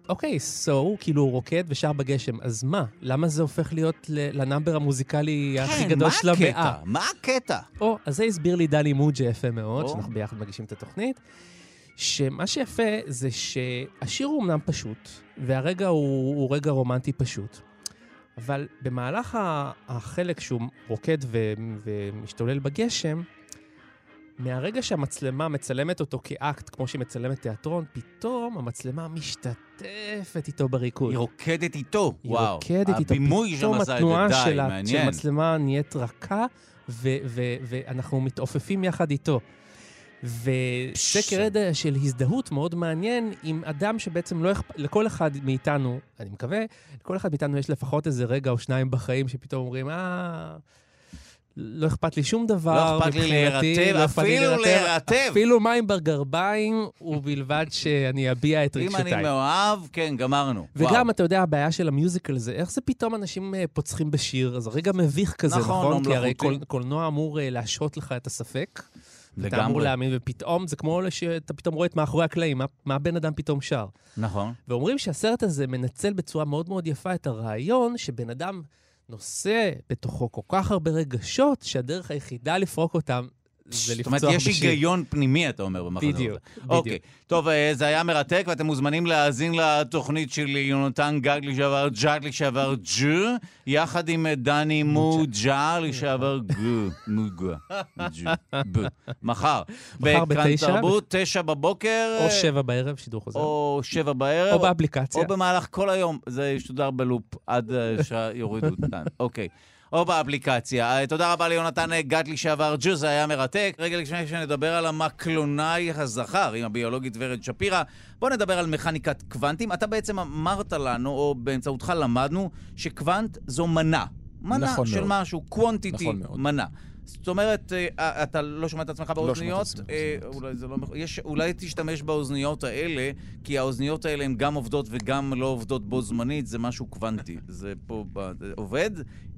אוקיי, סו, כאילו הוא רוקד ושר בגשם, אז מה? למה זה הופך להיות לנאמבר המוזיקלי הכי גדול של כן, מה המאה? הקטע? מה הקטע? או, אז זה הסביר לי דני מוג'ה יפה מאוד, או. שאנחנו ביחד מגישים את התוכנית, שמה שיפה זה שהשיר הוא אמנם פשוט, והרגע הוא, הוא רגע רומנטי פשוט, אבל במהלך החלק שהוא רוקד ו, ומשתולל בגשם, מהרגע שהמצלמה מצלמת אותו כאקט, כמו שהיא מצלמת תיאטרון, פתאום המצלמה משתתפת איתו בריקוד. היא רוקדת איתו, היא וואו. רוקדת איתו, הבימוי שם פתאום עשה את זה, התנועה די, שלה, של מעניין. מצלמה נהיית רכה, ו- ו- ואנחנו מתעופפים יחד איתו. וזה כרגע של הזדהות מאוד מעניין עם אדם שבעצם לא אכפת, לכל אחד מאיתנו, אני מקווה, לכל אחד מאיתנו יש לפחות איזה רגע או שניים בחיים שפתאום אומרים, אה... לא אכפת לי שום דבר לא אכפת לי להירטב, לא אפילו להירטב. אפילו מים בגרביים, ובלבד שאני אביע את אם רגשותיי. אני מאוהב, כן, גמרנו. וגם, וואו. אתה יודע, הבעיה של המיוזיקל זה, איך זה פתאום אנשים אה, פוצחים בשיר? אז הרגע מביך כזה, נכון, נכון? לא כי הרי קולנוע אמור אה, להשהות לך את הספק. ואתה אמור לגמרי. להאמין, ופתאום, זה כמו שאתה פתאום רואה את מאחורי הקלעים, מה, מה הבן אדם פתאום שר. נכון. ואומרים שהסרט הזה מנצל בצורה מאוד מאוד יפה את הרעיון שבן אדם נושא בתוכו כל כך הרבה רגשות, שהדרך היחידה לפרוק אותם זה זאת אומרת, לפצוח יש בשיר. היגיון פנימי, אתה אומר, במחזה הזה. בדיוק, בדיוק. אוקיי. טוב, אה, זה היה מרתק, ואתם מוזמנים להאזין לתוכנית של יונתן גג לשעבר, ג'אג לשעבר ג'ו, יחד עם אה, דני מוג'ה לשעבר גו, מוגה, ג'ו, ב. מחר. מחר בתשע, תרבות, תשע בבוקר. או שבע בערב, שידור חוזר. או שבע בערב. או באפליקציה. או במהלך כל היום. זה ישודר בלופ עד אה, שיורידו אותן. אוקיי. או באפליקציה. אה, תודה רבה ליונתן גת לשעבר ג'ו, זה היה מרתק. רגע לפני שנדבר על המקלונאי הזכר עם הביולוגית ורד שפירא, בואו נדבר על מכניקת קוונטים. אתה בעצם אמרת לנו, או באמצעותך למדנו, שקוונט זו מנה. מנה נכון של מאוד. משהו, קוונטיטי, נכון מאוד. מנה. זאת אומרת, אה, אתה לא שומע את עצמך שומע את באוזניות? עצמי אה, באוזניות. אולי לא... יש, אולי תשתמש באוזניות האלה, כי האוזניות האלה הן גם עובדות וגם לא עובדות בו זמנית, זה משהו קוונטי. זה פה ב... עובד?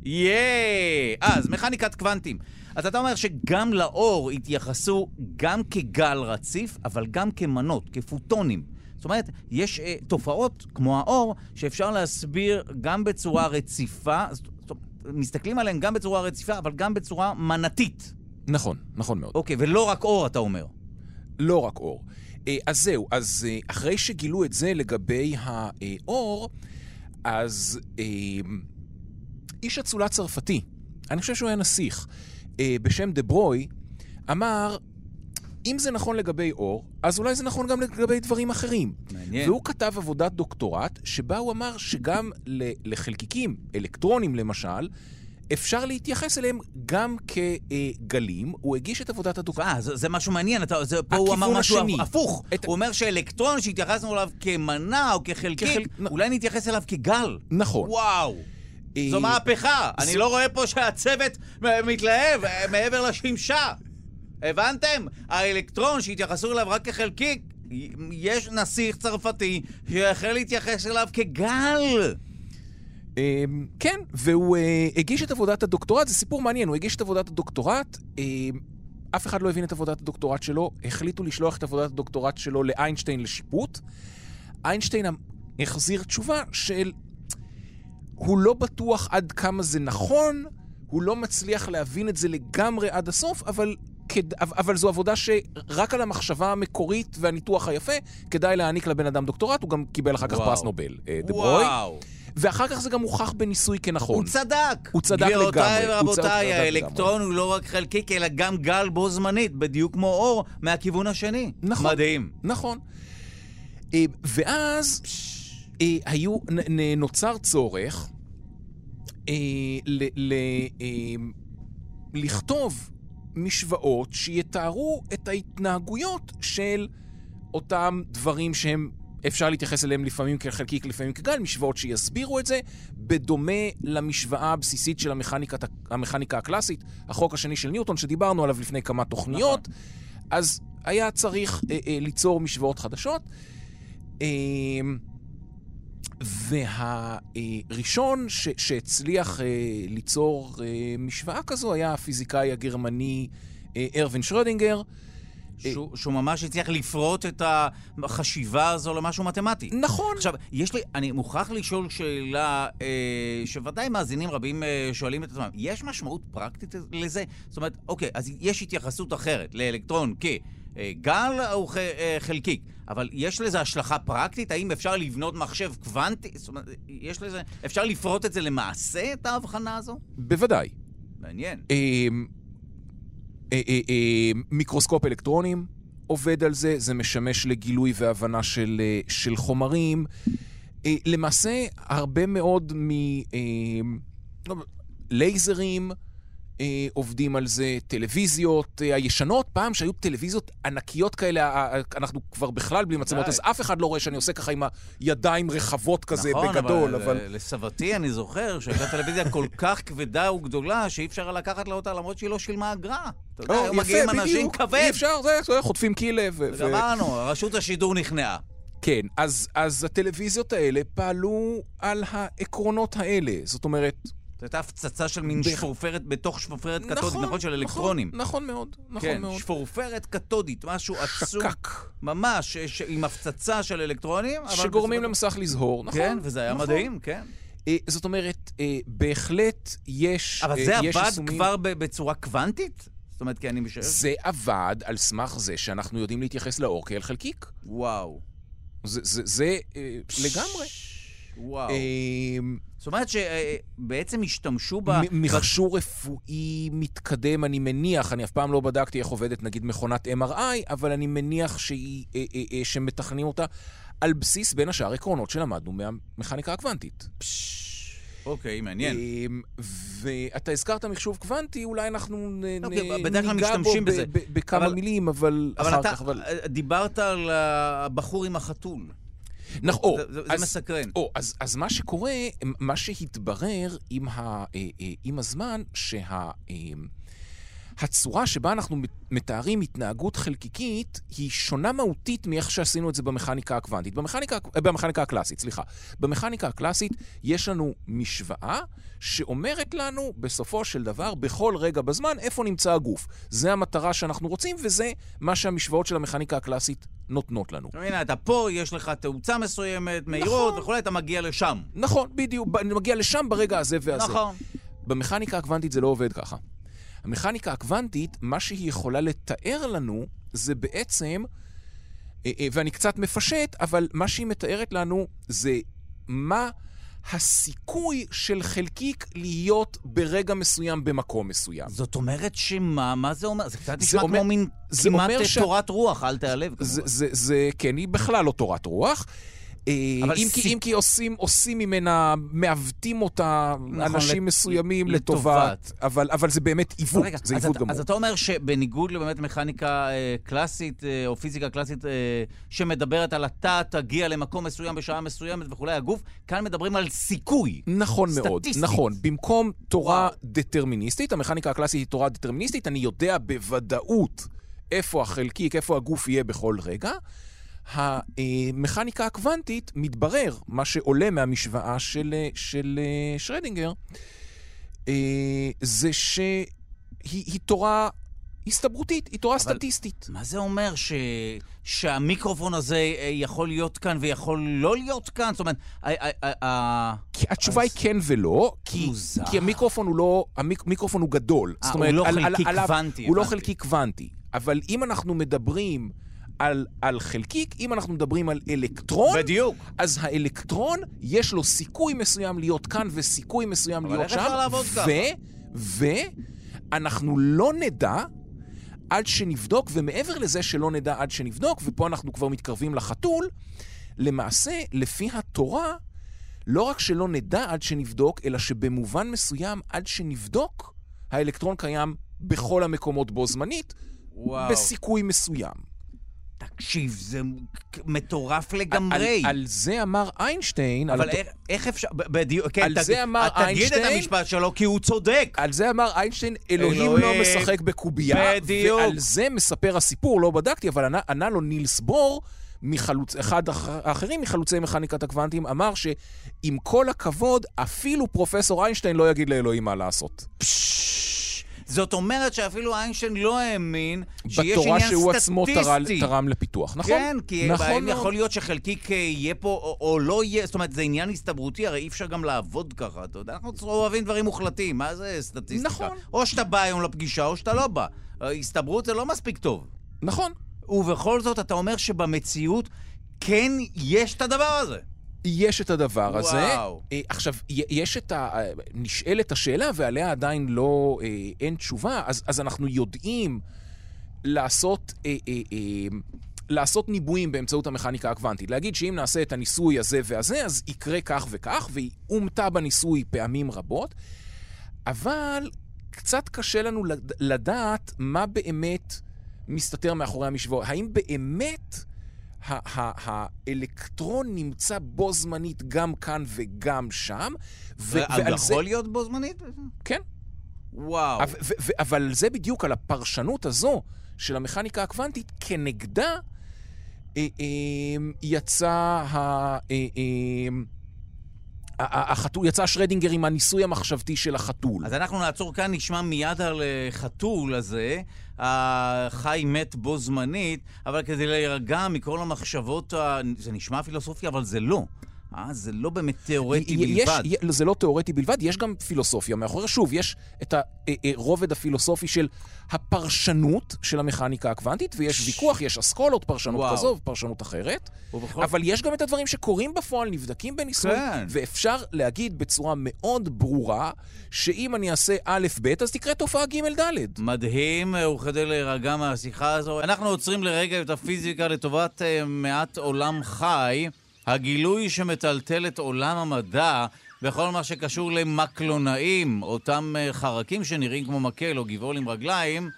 יאיי! אז, מכניקת קוונטים. אז אתה אומר שגם לאור התייחסו גם כגל רציף, אבל גם כמנות, כפוטונים. זאת אומרת, יש אה, תופעות, כמו האור, שאפשר להסביר גם בצורה רציפה, מסתכלים עליהן גם בצורה רציפה, אבל גם בצורה מנתית. נכון, נכון מאוד. אוקיי, ולא רק אור, אתה אומר. לא רק אור. אה, אז זהו, אז אה, אחרי שגילו את זה לגבי האור, אז אה, איש אצולה צרפתי, אני חושב שהוא היה נסיך, בשם דה ברוי, אמר, אם זה נכון לגבי אור, אז אולי זה נכון גם לגבי דברים אחרים. מעניין. והוא כתב עבודת דוקטורט, שבה הוא אמר שגם לחלקיקים, אלקטרונים למשל, אפשר להתייחס אליהם גם כגלים. הוא הגיש את עבודת הדוקטורט. אה, זה, זה משהו מעניין, אתה, זה, פה הוא אמר משהו השני. הפוך. את- הוא אומר שאלקטרון שהתייחסנו אליו כמנה או כחלקיק, כחל- אולי נתייחס אליו כגל. נכון. וואו. אה, זו מהפכה. אני לא רואה פה שהצוות מתלהב אה, מעבר לשמשה. הבנתם? האלקטרון שהתייחסו אליו רק כחלקיק, יש נסיך צרפתי שהחל להתייחס אליו כגל. אה, כן, והוא אה, הגיש את עבודת הדוקטורט, זה סיפור מעניין, הוא הגיש את עבודת הדוקטורט, אה, אף אחד לא הבין את עבודת הדוקטורט שלו, החליטו לשלוח את עבודת הדוקטורט שלו לאיינשטיין לשיפוט. איינשטיין החזיר תשובה של... הוא לא בטוח עד כמה זה נכון, הוא לא מצליח להבין את זה לגמרי עד הסוף, אבל, כד... אבל זו עבודה שרק על המחשבה המקורית והניתוח היפה כדאי להעניק לבן אדם דוקטורט, הוא גם קיבל אחר כך וואו. פרס נובל, אה, דה ברוי. וואו. ואחר כך זה גם הוכח בניסוי כנכון. הוא צדק. הוא צדק לגמרי, גבירותיי ורבותיי, האלקטרון הוא לא רק חלקיק, אלא גם גל בו זמנית, בדיוק כמו אור מהכיוון השני. נכון. מדהים. נכון. אה, ואז אה, היו, נוצר צורך אה, ל, ל, אה, לכתוב משוואות שיתארו את ההתנהגויות של אותם דברים שהם, אפשר להתייחס אליהם לפעמים כחלקיק, לפעמים כגל, משוואות שיסבירו את זה, בדומה למשוואה הבסיסית של המכניקה, המכניקה הקלאסית, החוק השני של ניוטון, שדיברנו עליו לפני כמה תוכניות. אז היה צריך אה, אה, ליצור משוואות חדשות. אה, והראשון ש, שהצליח אה, ליצור אה, משוואה כזו היה הפיזיקאי הגרמני אה, ארווין שרודינגר. שהוא, שהוא ממש הצליח לפרוט את החשיבה הזו למשהו מתמטי. נכון. עכשיו, יש לי, אני מוכרח לשאול שאלה אה, שוודאי מאזינים רבים אה, שואלים את עצמם, יש משמעות פרקטית לזה? זאת אומרת, אוקיי, אז יש התייחסות אחרת לאלקטרון כגל או ח, אה, חלקיק, אבל יש לזה השלכה פרקטית? האם אפשר לבנות מחשב קוונטי? זאת אומרת, יש לזה, אפשר לפרוט את זה למעשה, את ההבחנה הזו? בוודאי. מעניין. אה, אה, אה, אה, מיקרוסקופ אלקטרונים עובד על זה, זה משמש לגילוי והבנה של, אה, של חומרים. אה, למעשה, הרבה מאוד מלייזרים אה, עובדים על זה, טלוויזיות אה, הישנות, פעם שהיו טלוויזיות ענקיות כאלה, אה, אה, אנחנו כבר בכלל בלי מצלמות. אז אף אחד לא רואה שאני עושה ככה עם הידיים רחבות כזה נכון, בגדול, אבל... אבל... אה, לסבתי אני זוכר שהייתה טלוויזיה כל כך כבדה וגדולה, שאי אפשר לקחת לה אותה למרות שהיא לא שילמה אגרה. אתה יודע, או, היו מגיעים אנשים. כבד. אי אפשר, זה, זה חוטפים ו- גמרנו, רשות השידור נכנעה. כן, אז, אז הטלוויזיות האלה פעלו על העקרונות האלה. זאת אומרת... זו הייתה הפצצה של מין שפורפרת בתוך שפורפרת קתודית, נכון? של אלקטרונים. נכון, נכון מאוד, נכון כן, מאוד. שפורפרת קתודית, משהו עצום. שקק. ממש, ש- עם הפצצה של אלקטרונים. שגורמים בסופו- למסך לזהור, נכון. כן, וזה היה נכון. מדהים, כן. אה, זאת אומרת, אה, בהחלט יש... אבל אה, זה יש עבד יישומים- כבר בצורה קוונטית? זאת אומרת, כי אני משער... זה עבד על סמך זה שאנחנו יודעים להתייחס לאור כאל חלקיק. וואו. זה, זה, זה אה, לגמרי. וואו. אה, זאת אומרת שבעצם השתמשו ב... מכשור רפואי מתקדם, אני מניח, אני אף פעם לא בדקתי איך עובדת נגיד מכונת MRI, אבל אני מניח שהיא, אה, אה, שמתכנים אותה על בסיס, בין השאר, עקרונות שלמדנו מהמכניקה הקוונטית. אוקיי, מעניין. ואתה הזכרת מחשוב קוונטי, אולי אנחנו אוקיי, ניגע בו בכמה מילים, אבל אחר אתה כך, אבל... דיברת על הבחור עם החתול. נכון, זה- זה זה מסקרן. או, אז, אז מה שקורה, מה שהתברר עם, ה, אה, אה, עם הזמן, שה... הצורה שבה אנחנו מתארים התנהגות חלקיקית היא שונה מהותית מאיך שעשינו את זה במכניקה הקוונטית. במכניקה, במכניקה הקלאסית, סליחה. במכניקה הקלאסית יש לנו משוואה שאומרת לנו בסופו של דבר, בכל רגע בזמן, איפה נמצא הגוף. זה המטרה שאנחנו רוצים, וזה מה שהמשוואות של המכניקה הקלאסית נותנות לנו. הנה, אתה פה, יש לך תאוצה מסוימת, מהירות נכון. וכולי, אתה מגיע לשם. נכון, בדיוק. אני מגיע לשם ברגע הזה והזה. נכון. במכניקה הקוונטית זה לא עובד ככה. המכניקה הקוונטית, מה שהיא יכולה לתאר לנו, זה בעצם, אה, אה, ואני קצת מפשט, אבל מה שהיא מתארת לנו זה מה הסיכוי של חלקיק להיות ברגע מסוים במקום מסוים. זאת אומרת שמה, מה זה אומר? זה קצת זה נשמע כמו מין זה כמעט אומר ש- תורת רוח, אל תיעלב זה, כמובן. זה, זה, כן, היא בכלל לא תורת רוח. אה, אם, סיכ- כי, אם כי עושים, עושים ממנה, מעוותים אותה נכון, אנשים לט- מסוימים לטובת. אבל, אבל זה באמת עיוות, רגע, זה עיוות גמור. אז אתה אומר שבניגוד לבאמת מכניקה אה, קלאסית, אה, או פיזיקה קלאסית, אה, שמדברת על אתה תגיע למקום מסוים בשעה מסוימת וכולי, הגוף, כאן מדברים על סיכוי. נכון מאוד, סטטיסטית. נכון. במקום תורה וואו. דטרמיניסטית, המכניקה הקלאסית היא תורה דטרמיניסטית, אני יודע בוודאות איפה החלקיק, איפה הגוף יהיה בכל רגע. המכניקה הקוונטית, מתברר, מה שעולה מהמשוואה של, אה, של אה, שרדינגר, אה, זה שהיא היא תורה הסתברותית, היא תורה סטטיסטית. מה זה אומר ש... שהמיקרופון הזה יכול להיות כאן ויכול לא להיות כאן? זאת אומרת, כי התשובה היא כן ולא, כי. כי המיקרופון הוא לא, המיקרופון הוא גדול. אה, הוא לא חלקיק קוונטי, הוא לא. חלקיק קוונטי. אבל אם אנחנו מדברים על, על חלקיק, אם אנחנו מדברים על אלקטרון, בדיוק. אז האלקטרון, יש לו סיכוי מסוים להיות כאן וסיכוי מסוים אבל להיות איך שם. אפשר לעבוד ככה? ו... ואנחנו לא נדע עד שנבדוק, ומעבר לזה שלא נדע עד שנבדוק, ופה אנחנו כבר מתקרבים לחתול, למעשה, לפי התורה, לא רק שלא נדע עד שנבדוק, אלא שבמובן מסוים, עד שנבדוק, האלקטרון קיים בכל המקומות בו זמנית, וואו. בסיכוי מסוים. תקשיב, זה מטורף על, לגמרי. על זה אמר איינשטיין, על אבל הת- איך, איך אפשר, בדיוק, כן, על תגיד, זה אמר תגיד את איינשטיין- המשפט שלו, כי הוא צודק. על זה אמר איינשטיין, אלוהים, אלוהים, לא משחק בקובייה. בדיוק. ועל זה מספר הסיפור, לא בדקתי, אבל ענה, ענה לו נילס בור, מחלוצ... אחד האח- האחרים מחלוצי מכניקת הקוונטים, אמר שעם כל הכבוד, אפילו פרופסור איינשטיין לא יגיד לאלוהים מה לעשות. זאת אומרת שאפילו איינשטיין לא האמין שיש בתורה עניין שהוא עצמו תרם, סטטיסטי. לפיתוח, נכון? כן, כי נכון. יכול להיות שחלקיק אה, יהיה פה או, או לא יהיה, זאת אומרת, זה עניין הסתברותי, הרי אי אפשר גם לעבוד ככה, אתה יודע, אנחנו אוהבים דברים מוחלטים, מה זה סטטיסטיקה? נכון. או שאתה בא היום לפגישה או שאתה לא בא. אה, הסתברות זה לא מספיק טוב. נכון. ובכל זאת, אתה אומר שבמציאות כן יש את הדבר הזה. יש את הדבר הזה. וואו. אה, עכשיו, יש את ה... אה, נשאלת השאלה, ועליה עדיין לא... אה, אין תשובה, אז, אז אנחנו יודעים לעשות... לעשות ניבויים באמצעות המכניקה הקוונטית. להגיד שאם נעשה את הניסוי הזה והזה, אז יקרה כך וכך, והיא אומתה בניסוי פעמים רבות, אבל קצת קשה לנו לד- לדעת מה באמת מסתתר מאחורי המשוואות. האם באמת האלקטרון נמצא בו זמנית גם כאן וגם שם, ו- ועל זה... יכול להיות בו זמנית? כן. וואו. אבל- ו- ו- אבל זה בדיוק על הפרשנות הזו של המכניקה הקוונטית, כנגדה אה, אה, יצא ה... אה, אה, החתול, יצא שרדינגר עם הניסוי המחשבתי של החתול. אז אנחנו נעצור כאן, נשמע מיד על אה, חתול הזה, החי מת בו זמנית, אבל כדי להירגע מכל המחשבות. זה נשמע פילוסופיה, אבל זה לא. אה, זה לא באמת תיאורטי יש, בלבד. יש, זה לא תיאורטי בלבד, יש גם פילוסופיה מאחורי. שוב, יש את הרובד הפילוסופי של הפרשנות של המכניקה הקוונטית, ויש ש... ויכוח, יש אסכולות, פרשנות וואו. כזו ופרשנות אחרת. ובכל... אבל יש גם את הדברים שקורים בפועל, נבדקים בניסוי, כן. ואפשר להגיד בצורה מאוד ברורה, שאם אני אעשה א', ב', אז תקרה תופעה ג', ד'. מדהים, וכדי להירגע מהשיחה הזו, אנחנו עוצרים לרגע את הפיזיקה לטובת uh, מעט עולם חי. הגילוי שמטלטל את עולם המדע בכל מה שקשור למקלונאים, אותם אה, חרקים שנראים כמו מקל או גבעול עם רגליים,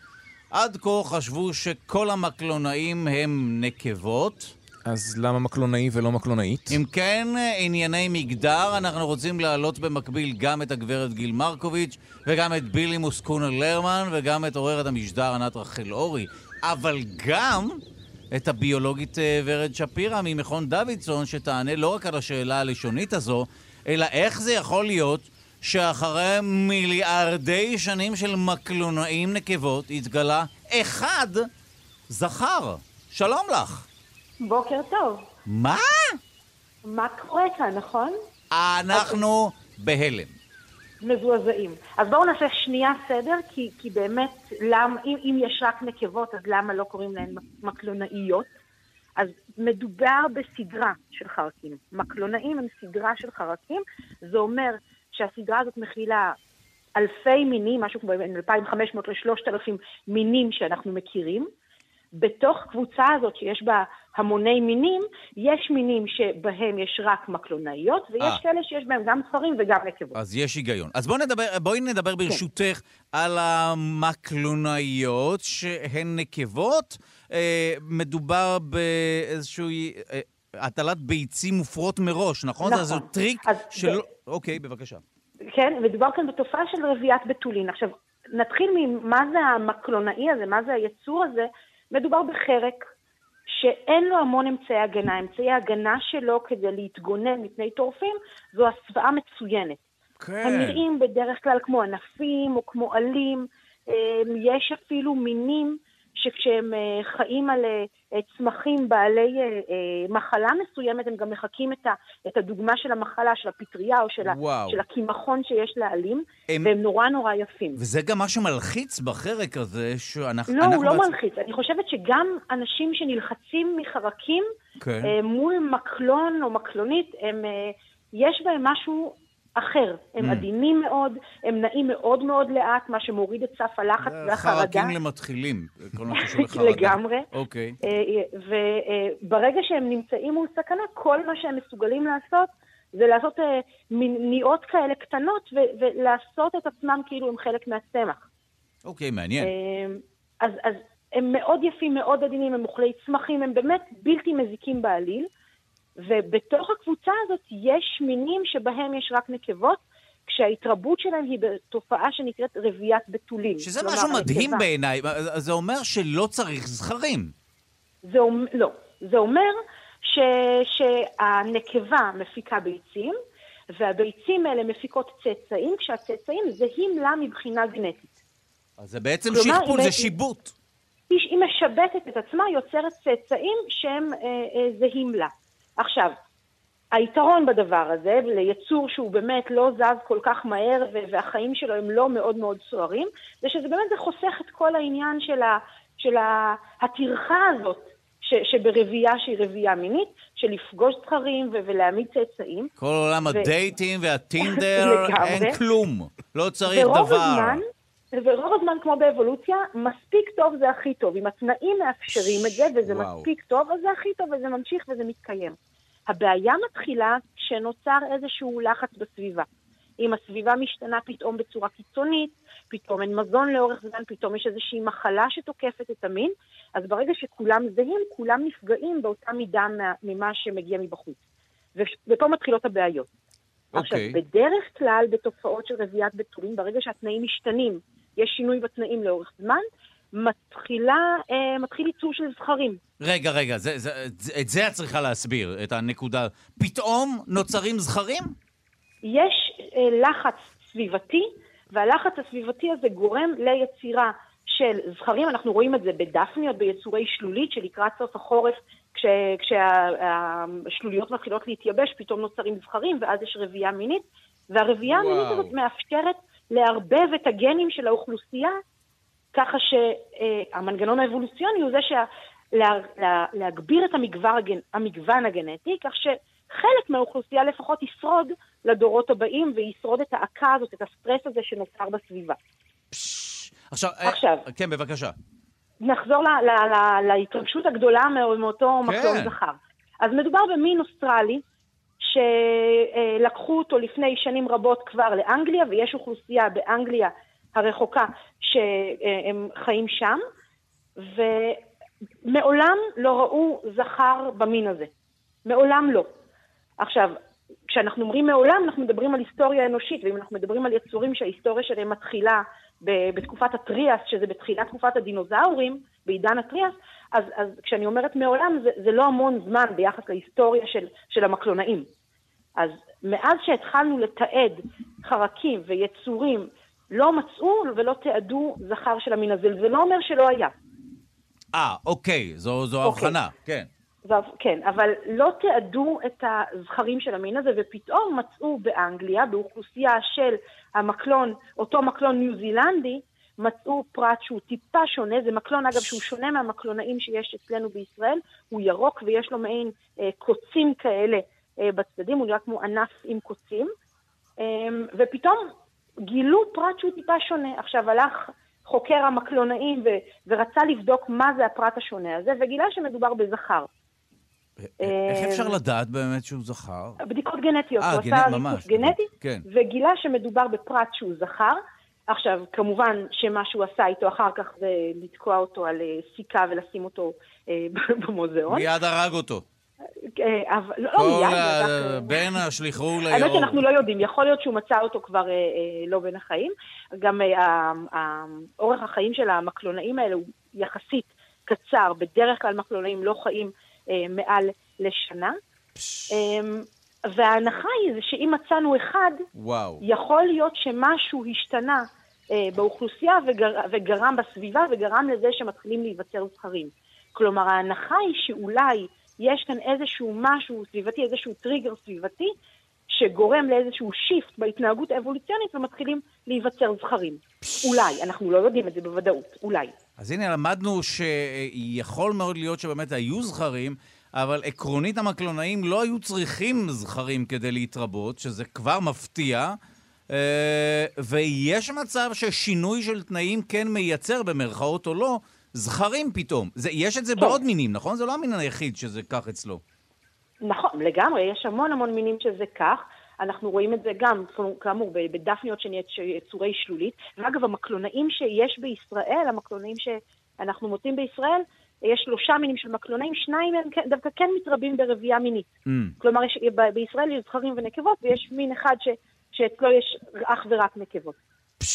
עד כה חשבו שכל המקלונאים הם נקבות. אז למה מקלונאי ולא מקלונאית? אם כן, ענייני מגדר, אנחנו רוצים להעלות במקביל גם את הגברת גיל מרקוביץ' וגם את בילי מוסקונה לרמן וגם את עוררת המשדר ענת רחל אורי. אבל גם את הביולוגית אה, ורד שפירא ממכון דוידסון, שתענה לא רק על השאלה הלשונית הזו, אלא איך זה יכול להיות שאחרי מיליארדי שנים של מקלונאים נקבות התגלה אחד זכר. שלום לך. בוקר טוב. מה? מה קורה כאן, נכון? אנחנו בהלם. מזועזעים. אז בואו נעשה שנייה סדר, כי, כי באמת, למ, אם, אם יש רק נקבות, אז למה לא קוראים להן מקלונאיות? אז מדובר בסדרה של חרקים. מקלונאים הם סדרה של חרקים, זה אומר שהסדרה הזאת מכילה אלפי מינים, משהו כמו בין 2,500 ל-3,000 מינים שאנחנו מכירים. בתוך קבוצה הזאת שיש בה המוני מינים, יש מינים שבהם יש רק מקלונאיות, ויש 아. אה. כאלה שיש בהם גם זכרים וגם נקבות. אז יש היגיון. אז בואי נדבר, בואי נדבר כן. ברשותך כן. על המקלונאיות שהן נקבות. אה, מדובר באיזושהי אה, הטלת ביצים מופרות מראש, נכון? נכון. זה טריק שלא... ב... אוקיי, בבקשה. כן, מדובר כאן בתופעה של רביית בתולין. עכשיו, נתחיל ממה זה המקלונאי הזה, מה זה היצור הזה. מדובר בחרק שאין לו המון אמצעי הגנה. אמצעי ההגנה שלו כדי להתגונן מפני טורפים זו הסוואה מצוינת. כן. הם נראים בדרך כלל כמו ענפים או כמו עלים. אמ, יש אפילו מינים שכשהם אה, חיים על אה, צמחים בעלי אה, מחלה מסוימת, הם גם מחקים את הדוגמה של המחלה, של הפטריה או של הקמחון שיש לעלים, הם... והם נורא נורא יפים. וזה גם מה שמלחיץ בחרק הזה, שאנחנו... לא, הוא לא בעצ... מלחיץ. אני חושבת שגם אנשים שנלחצים מחרקים כן. מול מקלון או מקלונית, הם, יש בהם משהו אחר. הם mm. עדינים מאוד, הם נעים מאוד מאוד לאט, מה שמוריד את סף הלחץ והחרדה. חרקים למתחילים, כל מה שקשור לחרדה. לגמרי. אוקיי. אה, וברגע שהם נמצאים מול סכנה, כל מה שהם מסוגלים לעשות זה לעשות אה, מניעות כאלה קטנות ולעשות את עצמם כאילו הם חלק מהצמח. אוקיי, מעניין. אה, אז, אז הם מאוד יפים, מאוד עדינים, הם אוכלי צמחים, הם באמת בלתי מזיקים בעליל. ובתוך הקבוצה הזאת יש מינים שבהם יש רק נקבות, כשההתרבות שלהם היא בתופעה שנקראת רביית בתולים. שזה משהו מדהים בעיניי, זה אומר שלא צריך זכרים. זה, לא, זה אומר ש, שהנקבה מפיקה ביצים, והביצים האלה מפיקות צאצאים, כשהצאצאים זהים לה מבחינה גנטית. אז זה בעצם שכפול, זה שיבוט. היא משבטת את עצמה, יוצרת צאצאים שהם אה, אה, זהים לה. עכשיו, היתרון בדבר הזה, ליצור שהוא באמת לא זז כל כך מהר והחיים שלו הם לא מאוד מאוד סוערים, זה שזה באמת זה חוסך את כל העניין של, ה, של ה, הטרחה הזאת ש, שברבייה שהיא רבייה מינית, של לפגוש זכרים ולהעמיד צאצאים. כל עולם ו... הדייטים והטינדר, אין כלום, לא צריך דבר. הזמן, ורוב הזמן, כמו באבולוציה, מספיק טוב זה הכי טוב. אם התנאים מאפשרים את זה, וזה וואו. מספיק טוב, אז זה הכי טוב, וזה ממשיך וזה מתקיים. הבעיה מתחילה כשנוצר איזשהו לחץ בסביבה. אם הסביבה משתנה פתאום בצורה קיצונית, פתאום אין מזון לאורך זמן, פתאום יש איזושהי מחלה שתוקפת את המין, אז ברגע שכולם זהים, כולם נפגעים באותה מידה ממה שמגיע מבחוץ. ופה מתחילות הבעיות. Okay. עכשיו, אוקיי. בדרך כלל בתופעות של רביית בתולים, ברגע שהתנאים משתנים, יש שינוי בתנאים לאורך זמן, מתחילה, אה, מתחיל ייצור של זכרים. רגע, רגע, זה, זה, זה, את זה את צריכה להסביר, את הנקודה. פתאום נוצרים זכרים? יש אה, לחץ סביבתי, והלחץ הסביבתי הזה גורם ליצירה של זכרים. אנחנו רואים את זה בדפניות, ביצורי שלולית, שלקראת סוף החורף, כשהשלוליות מתחילות להתייבש, פתאום נוצרים זכרים, ואז יש רבייה מינית, והרבייה וואו. המינית הזאת מאפשרת לערבב את הגנים של האוכלוסייה, ככה שהמנגנון האבולוציוני הוא זה שה... לה, לה, להגביר את המגוון, המגוון הגנטי, כך שחלק מהאוכלוסייה לפחות ישרוד לדורות הבאים וישרוד את העקה הזאת, את הסטרס הזה שנוצר בסביבה. עכשיו, אה, עכשיו, כן, בבקשה. נחזור לה, לה, לה, להתרגשות הגדולה מאותו כן. מקום זכר. אז מדובר במין אוסטרלי, שלקחו אותו לפני שנים רבות כבר לאנגליה, ויש אוכלוסייה באנגליה הרחוקה שהם חיים שם, ומעולם לא ראו זכר במין הזה. מעולם לא. עכשיו, כשאנחנו אומרים מעולם, אנחנו מדברים על היסטוריה אנושית, ואם אנחנו מדברים על יצורים שההיסטוריה שלהם מתחילה בתקופת הטריאס, שזה בתחילת תקופת הדינוזאורים, בעידן הטריאס, אז, אז כשאני אומרת מעולם, זה, זה לא המון זמן ביחס להיסטוריה של, של המקלונאים. אז מאז שהתחלנו לתעד חרקים ויצורים, לא מצאו ולא תיעדו זכר של המין הזה, זה לא אומר שלא היה. אה, אוקיי, זו, זו אוקיי. הבחנה, כן. כן, אבל לא תיעדו את הזכרים של המין הזה, ופתאום מצאו באנגליה, באוכלוסייה של המקלון, אותו מקלון ניו זילנדי, מצאו פרט שהוא טיפה שונה, זה מקלון אגב שהוא שונה מהמקלונאים שיש אצלנו בישראל, הוא ירוק ויש לו מעין אה, קוצים כאלה בצדדים, הוא נראה כמו ענף עם קוצים, אה, ופתאום גילו פרט שהוא טיפה שונה. עכשיו הלך חוקר המקלונאים ו- ורצה לבדוק מה זה הפרט השונה הזה, וגילה שמדובר בזכר. איך אפשר לדעת באמת שהוא זכר? בדיקות גנטיות. אה, גנט, ממש. גנטי, כן. וגילה שמדובר בפרט שהוא זכר. עכשיו, כמובן שמה שהוא עשה איתו אחר כך זה לתקוע אותו על אה, סיכה ולשים אותו אה, במוזיאון. מיד הרג אותו. אה, אבל לא, לא מיד. בין השליחו לירוק. האמת שאנחנו לא יודעים, יכול להיות שהוא מצא אותו כבר לא בין החיים. גם אורך החיים של המקלונאים האלה הוא יחסית קצר, בדרך כלל מקלונאים לא חיים מעל לשנה. וההנחה היא זה שאם מצאנו אחד, וואו. יכול להיות שמשהו השתנה אה, באוכלוסייה וגר, וגרם בסביבה וגרם לזה שמתחילים להיווצר זכרים. כלומר, ההנחה היא שאולי יש כאן איזשהו משהו סביבתי, איזשהו טריגר סביבתי, שגורם לאיזשהו shift בהתנהגות האבולוציונית ומתחילים להיווצר זכרים. אולי, אנחנו לא יודעים את זה בוודאות, אולי. אז הנה, למדנו שיכול מאוד להיות שבאמת היו זכרים, אבל עקרונית האמזונות לא היו צריכים זכרים כדי להתרבות, שזה כבר מפתיע. אה, ויש מצב ששינוי של תנאים כן מייצר, במרכאות או לא, זכרים פתאום. זה, יש את זה כן. בעוד מינים, נכון? זה לא המין היחיד שזה כך אצלו. נכון, לגמרי, יש המון המון מינים שזה כך. אנחנו רואים את זה גם, כאמור, בדפניות שנהיית יצורי שלולית. ואגב, המקלונאים שיש בישראל, המקלונאים שאנחנו מוצאים בישראל, יש שלושה מינים של מקלונאים, שניים הם כן, דווקא כן מתרבים ברבייה מינית. Mm. כלומר, יש, ב, בישראל יש זכרים ונקבות, ויש מין אחד ש, שאצלו יש אך ורק נקבות.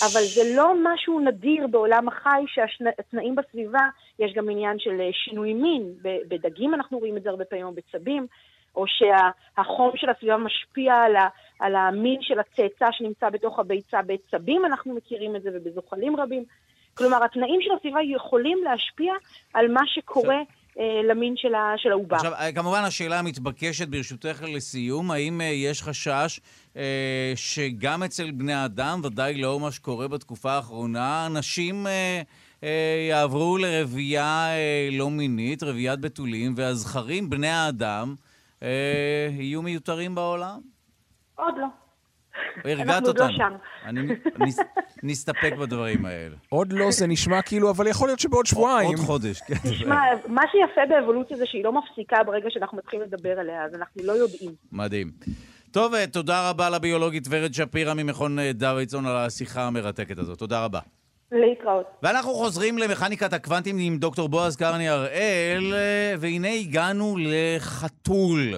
אבל זה לא משהו נדיר בעולם החי, שהתנאים בסביבה, יש גם עניין של אה, שינוי מין. בדגים אנחנו רואים את זה הרבה פעמים, או בצבים, או שהחום של הסביבה משפיע על, ה, על המין של הצאצא שנמצא בתוך הביצה. בצבים אנחנו מכירים את זה, ובזוחלים רבים. כלומר, התנאים של הסביבה יכולים להשפיע על מה שקורה אה, למין של העובר. עכשיו, אה, כמובן השאלה המתבקשת, ברשותך לסיום, האם אה, יש חשש אה, שגם אצל בני האדם, ודאי לאור מה שקורה בתקופה האחרונה, אנשים אה, אה, יעברו לרבייה אה, לא מינית, רביית בתולים, והזכרים, בני האדם, אה, יהיו מיותרים בעולם? עוד לא. הרגעת אותנו. אנחנו עוד לא שם. אני, נס, נסתפק בדברים האלה. עוד לא, זה נשמע כאילו, אבל יכול להיות שבעוד שבועיים. עוד חודש, כן. תשמע, מה שיפה באבולוציה זה שהיא לא מפסיקה ברגע שאנחנו מתחילים לדבר עליה, אז אנחנו לא יודעים. מדהים. טוב, אה, תודה רבה לביולוגית ורד שפירא ממכון אה, דוידסון על השיחה המרתקת הזאת. תודה רבה. להתראות. ואנחנו חוזרים למכניקת הקוונטים עם דוקטור בועז קרני הראל, אה, והנה הגענו לחתול.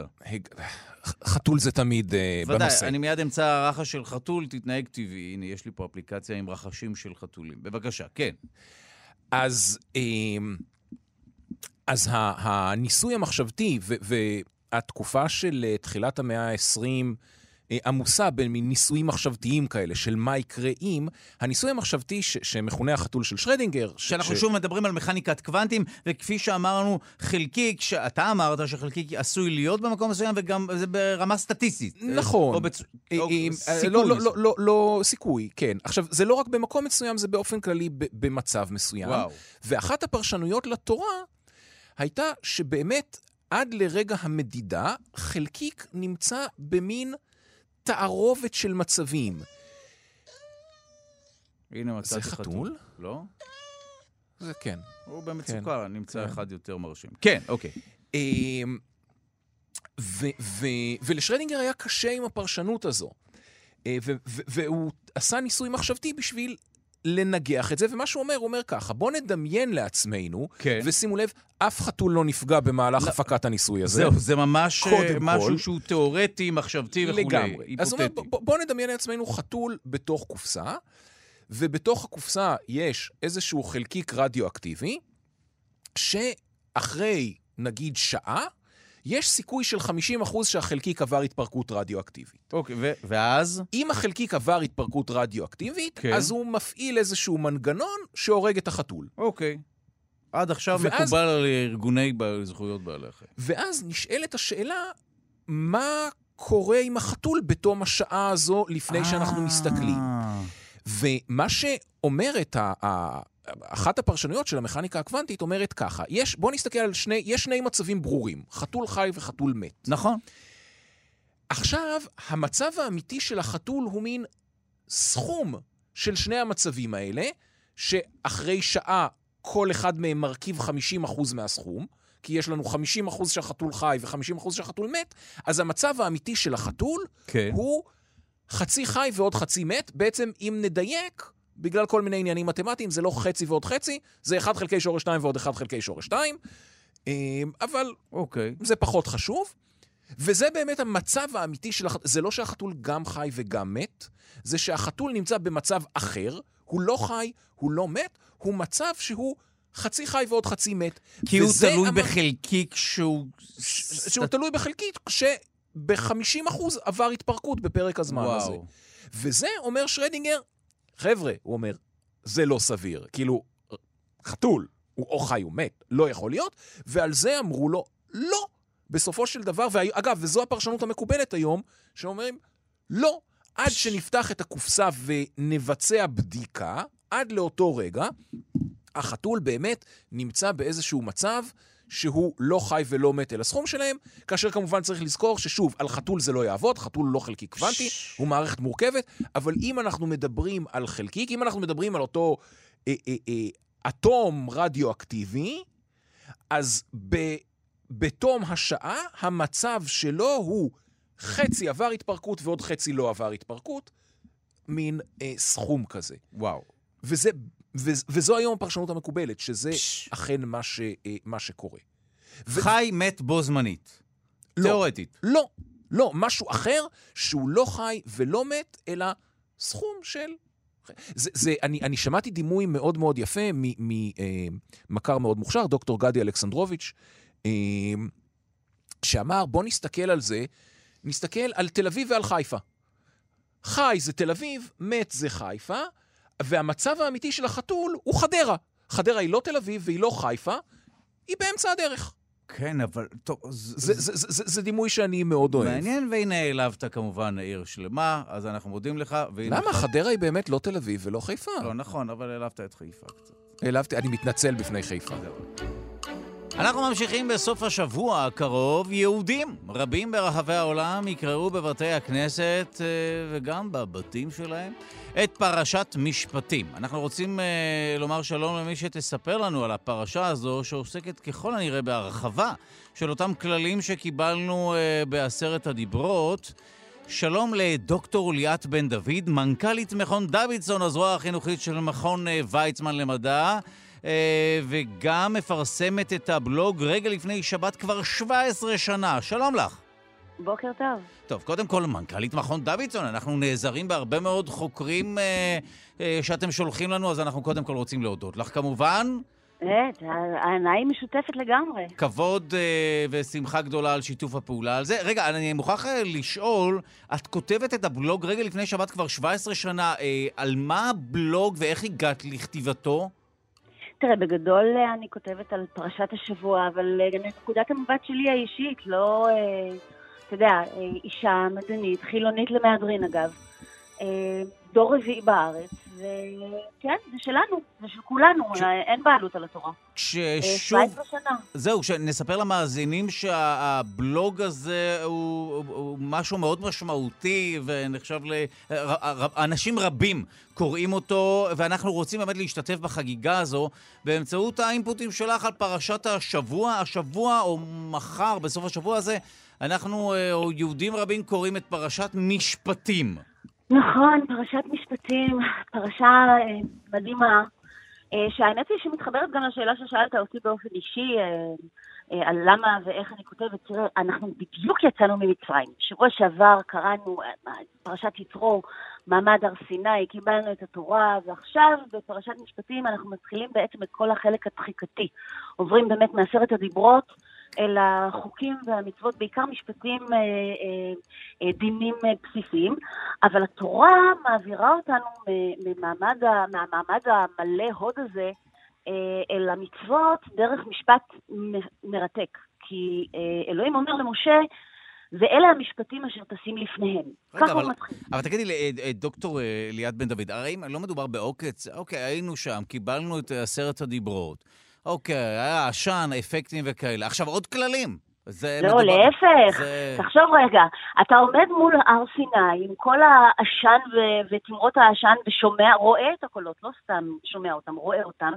חתול זה תמיד uh, ודאי, בנושא. אני מיד אמצא רחש של חתול, תתנהג טבעי. הנה, יש לי פה אפליקציה עם רחשים של חתולים. בבקשה, כן. אז, אמ, אז הניסוי המחשבתי והתקופה של אה, תחילת המאה ה-20 אה, עמוסה במין ניסויים מחשבתיים כאלה של מה יקרה אם, הניסוי המחשבתי ש- שמכונה החתול של שרדינגר, ש- שאנחנו ש- שוב מדברים על מכניקת קוונטים, וכפי שאמרנו, חלקיק, שאתה אמרת שחלקיק עשוי להיות במקום מסוים, וגם זה ברמה סטטיסטית. נכון. או בצ... אה, או אה, סיכוי לא, לא. לא, לא, לא, סיכוי, כן. עכשיו, זה לא רק במקום מסוים, זה באופן כללי ב- במצב מסוים. וואו. ואחת הפרשנויות לתורה הייתה שבאמת עד לרגע המדידה, חלקיק נמצא במין תערובת של מצבים. הנה מצאתי זה חתול? לא? זה כן. הוא במצוקה, נמצא כן. אחד יותר מרשים. כן, אוקיי. אמ, ו- ו- ולשרדינגר היה קשה עם הפרשנות הזו. אה, והוא עשה ניסוי מחשבתי בשביל לנגח את זה, ומה שהוא אומר, הוא אומר ככה, בואו נדמיין לעצמנו, כן. ושימו לב, אף חתול לא נפגע במהלך הפקת הניסוי הזה. זהו, זה ממש אה, משהו כל. שהוא תיאורטי, מחשבתי וכולי. לגמרי. אז הוא אומר. בואו בוא נדמיין לעצמנו חתול בתוך קופסה, ובתוך הקופסה יש איזשהו חלקיק רדיואקטיבי, שאחרי, נגיד, שעה, יש סיכוי של 50% שהחלקיק עבר התפרקות רדיואקטיבית. אוקיי, ו- ואז? אם החלקיק עבר התפרקות רדיואקטיבית, כן. אז הוא מפעיל איזשהו מנגנון שהורג את החתול. אוקיי. עד עכשיו ואז- מקובל על ארגוני זכויות בעלי החיים. ואז נשאלת השאלה, מה קורה עם החתול בתום השעה הזו לפני שאנחנו אה. מסתכלים? ומה שאומרת, אחת הפרשנויות של המכניקה הקוונטית אומרת ככה, יש, בוא נסתכל על שני, יש שני מצבים ברורים, חתול חי וחתול מת. נכון. עכשיו, המצב האמיתי של החתול הוא מין סכום של שני המצבים האלה, שאחרי שעה כל אחד מהם מרכיב 50% מהסכום, כי יש לנו 50% שהחתול חי ו-50% שהחתול מת, אז המצב האמיתי של החתול כן. הוא חצי חי ועוד חצי מת. בעצם, אם נדייק, בגלל כל מיני עניינים מתמטיים, זה לא חצי ועוד חצי, זה 1 חלקי שורש 2 ועוד 1 חלקי שורש 2, אבל אוקיי. זה פחות חשוב. וזה באמת המצב האמיתי של החתול. זה לא שהחתול גם חי וגם מת, זה שהחתול נמצא במצב אחר, הוא לא חי, הוא לא מת, הוא מצב שהוא חצי חי ועוד חצי מת. כי הוא תלוי המ- בחלקיק שהוא... ש- שהוא תלוי בחלקית, שב-50% עבר התפרקות בפרק הזמן וואו. הזה. וזה אומר שרדינגר, חבר'ה, הוא אומר, זה לא סביר. כאילו, חתול, הוא או חי או מת, לא יכול להיות, ועל זה אמרו לו, לא. בסופו של דבר, ואגב, וזו הפרשנות המקובלת היום, שאומרים, לא, עד שנפתח את הקופסה ונבצע בדיקה, עד לאותו רגע, החתול באמת נמצא באיזשהו מצב שהוא לא חי ולא מת אל הסכום שלהם, כאשר כמובן צריך לזכור ששוב, על חתול זה לא יעבוד, חתול לא חלקיק קוונטי, הוא מערכת מורכבת, אבל אם אנחנו מדברים על חלקיק, אם אנחנו מדברים על אותו אה, אה, אה, אטום רדיואקטיבי, אז ב, בתום השעה, המצב שלו הוא חצי עבר התפרקות ועוד חצי לא עבר התפרקות, מין אה, סכום כזה. וואו. וזה, וזו היום הפרשנות המקובלת, שזה פש. אכן מה, ש, אה, מה שקורה. ו- חי מת בו זמנית. לא. תיאורטית. לא, לא, משהו אחר שהוא לא חי ולא מת, אלא סכום של... זה, זה, אני, אני שמעתי דימוי מאוד מאוד יפה ממכר מאוד מוכשר, דוקטור גדי אלכסנדרוביץ', אה, שאמר, בוא נסתכל על זה, נסתכל על תל אביב ועל חיפה. חי זה תל אביב, מת זה חיפה, והמצב האמיתי של החתול הוא חדרה. חדרה היא לא תל אביב והיא לא חיפה, היא באמצע הדרך. כן, אבל... טוב, זה, זה, זה, זה, זה דימוי שאני מאוד אוהב. מעניין, והנה העלבת כמובן עיר שלמה, אז אנחנו מודים לך. למה? לך- חדרה היא באמת לא תל אביב ולא חיפה. לא, נכון, אבל העלבת את חיפה קצת. העלבתי, אני מתנצל בפני חיפה. אנחנו ממשיכים בסוף השבוע הקרוב. יהודים רבים ברחבי העולם יקראו בבתי הכנסת אה, וגם בבתים שלהם את פרשת משפטים. אנחנו רוצים אה, לומר שלום למי שתספר לנו על הפרשה הזו, שעוסקת ככל הנראה בהרחבה של אותם כללים שקיבלנו אה, בעשרת הדיברות. שלום לדוקטור ליאת בן דוד, מנכ"לית מכון דוידסון, הזרוע החינוכית של מכון ויצמן למדע. אה, וגם מפרסמת את הבלוג רגע לפני שבת כבר 17 שנה. שלום לך. בוקר טוב. טוב, קודם כל, מנכ"לית מכון דוידסון, אנחנו נעזרים בהרבה מאוד חוקרים אה, אה, שאתם שולחים לנו, אז אנחנו קודם כל רוצים להודות לך כמובן. באמת, העיניים משותפת לגמרי. כבוד uh, ושמחה גדולה על שיתוף הפעולה על זה. רגע, אני מוכרח לשאול, את כותבת את הבלוג רגע לפני שבת כבר 17 שנה, uh, על מה הבלוג ואיך הגעת לכתיבתו? תראה, בגדול אני כותבת על פרשת השבוע, אבל נקודת המבט שלי האישית, לא, אתה יודע, אישה מדענית, חילונית למהדרין אגב. דור רביעי בארץ, וכן, זה שלנו, זה של כולנו, ש... אין בעלות על התורה. כששוב... 17 שנה. זהו, שנספר למאזינים שהבלוג הזה הוא, הוא, הוא משהו מאוד משמעותי ונחשב ל... אנשים רבים קוראים אותו, ואנחנו רוצים באמת להשתתף בחגיגה הזו באמצעות האינפוטים שלך על פרשת השבוע, השבוע או מחר, בסוף השבוע הזה, אנחנו, או יהודים רבים, קוראים את פרשת משפטים. נכון, פרשת משפטים, פרשה אה, מדהימה, אה, שהאמת היא שמתחברת גם לשאלה ששאלת אותי באופן אישי, אה, על למה ואיך אני כותבת. תראה, אנחנו בדיוק יצאנו ממצרים. שבוע שעבר קראנו פרשת יתרו, מעמד הר סיני, קיבלנו את התורה, ועכשיו בפרשת משפטים אנחנו מתחילים בעצם את כל החלק הדחיקתי. עוברים באמת מעשרת הדיברות. אל החוקים והמצוות, בעיקר משפטים, אה, אה, אה, דינים בסיסיים, אבל התורה מעבירה אותנו ממעמד, מהמעמד המלא הוד הזה אל המצוות דרך משפט מרתק. כי אלוהים אומר למשה, ואלה המשפטים אשר טסים לפניהם. ככה הוא מתחיל. אבל תגידי, דוקטור ליאת בן דוד, הרי אם לא מדובר בעוקץ, אוקיי, היינו שם, קיבלנו את עשרת הדיברות. אוקיי, היה עשן, אפקטים וכאלה. עכשיו, עוד כללים. זה לא, מדובר... להפך. זה... תחשוב רגע, אתה עומד מול הר סיני עם כל העשן ו- ותמרות העשן ושומע, רואה את הקולות, לא סתם שומע אותם, רואה אותם.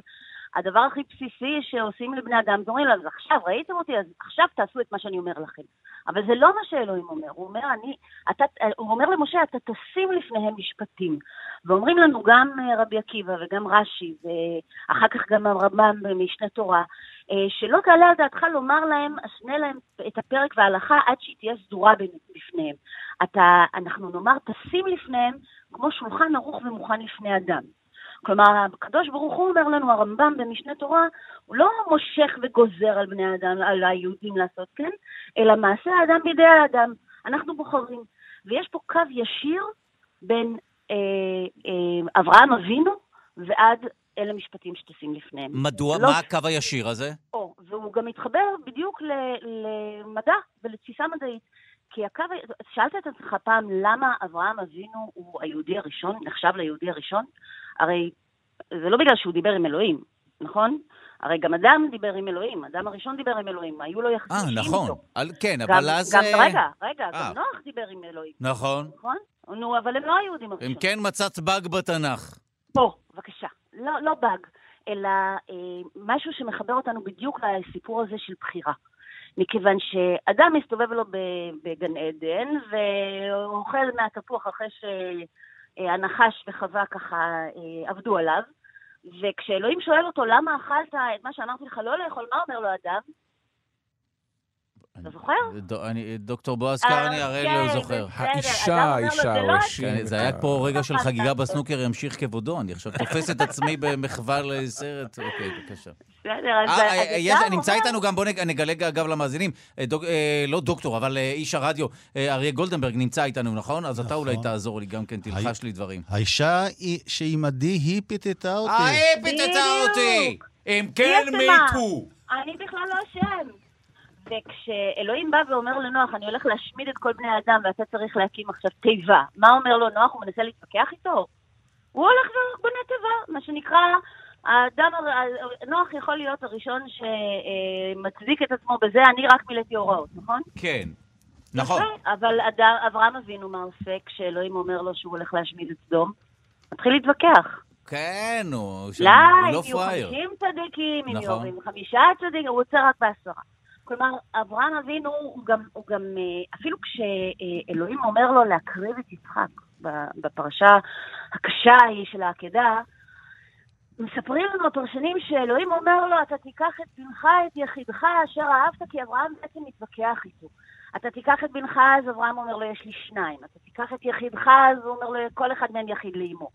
הדבר הכי בסיסי שעושים לבני אדם, זה אומרים להם, עכשיו ראיתם אותי, אז עכשיו תעשו את מה שאני אומר לכם. אבל זה לא מה שאלוהים אומר, הוא אומר, אני, אתה, הוא אומר למשה, אתה תשים לפניהם משפטים. ואומרים לנו גם אה, רבי עקיבא וגם רש"י, ואחר כך גם הרמב"ם במשנה תורה, אה, שלא תעלה על דעתך לומר להם, אשנה להם את הפרק וההלכה עד שהיא תהיה סדורה בפניהם. אתה, אנחנו נאמר, תשים לפניהם כמו שולחן ערוך ומוכן לפני אדם. כלומר, הקדוש ברוך הוא אומר לנו, הרמב"ם במשנה תורה, הוא לא מושך וגוזר על בני האדם, על היהודים לעשות כן, אלא מעשה האדם בידי האדם. אנחנו בוחרים. ויש פה קו ישיר בין אה, אה, אברהם אבינו ועד אלה משפטים שטסים לפניהם. מדוע? לא... מה הקו הישיר הזה? או, והוא גם מתחבר בדיוק למדע ולתפיסה מדעית. כי הקו, שאלת את עצמך פעם למה אברהם אבינו הוא היהודי הראשון, נחשב ליהודי הראשון? הרי זה לא בגלל שהוא דיבר עם אלוהים, נכון? הרי גם אדם דיבר עם אלוהים, אדם הראשון דיבר עם אלוהים, היו לו יחסים איתו. אה, נכון. על, כן, גם, אבל אז... גם, רגע, רגע, 아. גם נוח דיבר עם אלוהים. נכון. נכון? נו, אבל הם לא היהודים הראשונים. אם כן מצאת באג בתנ"ך. פה, בבקשה. לא, לא באג, אלא אה, משהו שמחבר אותנו בדיוק לסיפור הזה של בחירה. מכיוון שאדם מסתובב לו בגן עדן ואוכל מהתפוח אחרי שהנחש וחווה ככה אה, עבדו עליו, וכשאלוהים שואל אותו למה אכלת את מה שאמרתי לך לא לאכול, מה אומר לו אדם? אתה זוכר? דוקטור בועז קרני, הרי לא כן, זוכר. האישה, האישה, או כן, זה היה פה רגע של חגיגה בסנוקר, ימשיך כבודו. אני עכשיו תופס את עצמי במחווה לסרט. אוקיי, בבקשה. בסדר, אז... אה, אה, נמצא איתנו גם, בואו נגלה אגב למאזינים, אה, לא דוקטור, אבל איש הרדיו, אריה גולדנברג נמצא איתנו, נכון? אז אתה אולי נכון. תעזור לי גם כן, תלחש לי דברים. האישה שעימדי, היא פיתתה אותי. היא פיתתה אותי! אם כן מתו. אני בכלל לא אשם. וכשאלוהים בא ואומר לנוח, אני הולך להשמיד את כל בני האדם ואתה צריך להקים עכשיו תיבה, מה אומר לו נוח? הוא מנסה להתווכח איתו? הוא הולך ובונה תיבה, מה שנקרא, האדם, נוח יכול להיות הראשון שמצדיק את עצמו בזה, אני רק מילאתי הוראות, נכון? כן. נכון. אבל אברהם אבינו מה עושה כשאלוהים אומר לו שהוא הולך להשמיד את סדום? מתחיל להתווכח. כן, הוא לא פראייר. לא, אם יהיו חמישים צדיקים, אם יהיו נכון. חמישה צדיקים, הוא רוצה רק בעשרה. כלומר, אברהם אבינו הוא גם, הוא גם, אה, אפילו כשאלוהים אומר לו להקריב את יצחק בפרשה הקשה ההיא של העקדה, מספרים לנו הפרשנים שאלוהים אומר לו, אתה תיקח את בנך, את יחידך, אשר אהבת, כי אברהם בעצם מתווכח איתו. אתה תיקח את בנך, אז אברהם אומר לו, יש לי שניים. אתה תיקח את יחידך, אז הוא אומר לו, כל אחד מהם יחיד לאמו.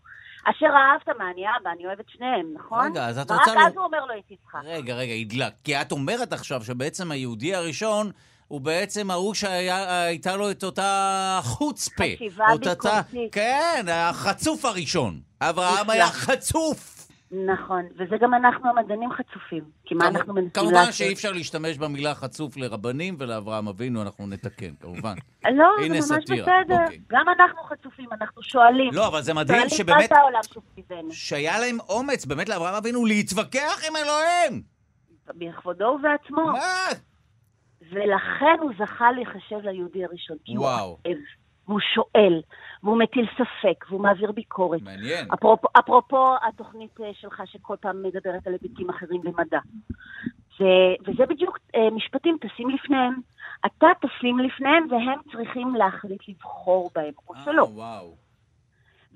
אשר אהבת מה, אני אבא, אני אוהבת שניהם, נכון? רגע, אז את ורק רוצה... אז לו- הוא אומר לו את יצחק. רגע, רגע, הדלק. כי את אומרת עכשיו שבעצם היהודי הראשון הוא בעצם ההוא שהייתה לו את אותה חוצפה. חשיבה ביקורתית. כן, החצוף הראשון. אברהם. היה חצוף. נכון, וזה גם אנחנו המדענים חצופים. כי מה אנחנו מנסים כמובן לעשות? שאי אפשר להשתמש במילה חצוף לרבנים ולאברהם אבינו, אנחנו נתקן, כמובן. לא, זה ממש בסדר. אוקיי. גם אנחנו חצופים, אנחנו שואלים. לא, אבל זה מדהים שבאמת. שהיה להם אומץ באמת לאברהם אבינו להתווכח עם אלוהים. בכבודו ובעצמו. מה? ולכן הוא זכה להיחשב ליהודי הראשון. כי הוא וואו. והוא שואל, והוא מטיל ספק, והוא מעביר ביקורת. מעניין. אפרופו, אפרופו התוכנית אה, שלך שכל פעם מדברת על היבטים אחרים במדע. ו, וזה בדיוק אה, משפטים, תשים לפניהם. אתה תשים לפניהם והם צריכים להחליט לבחור בהם, או אה, שלא. וואו.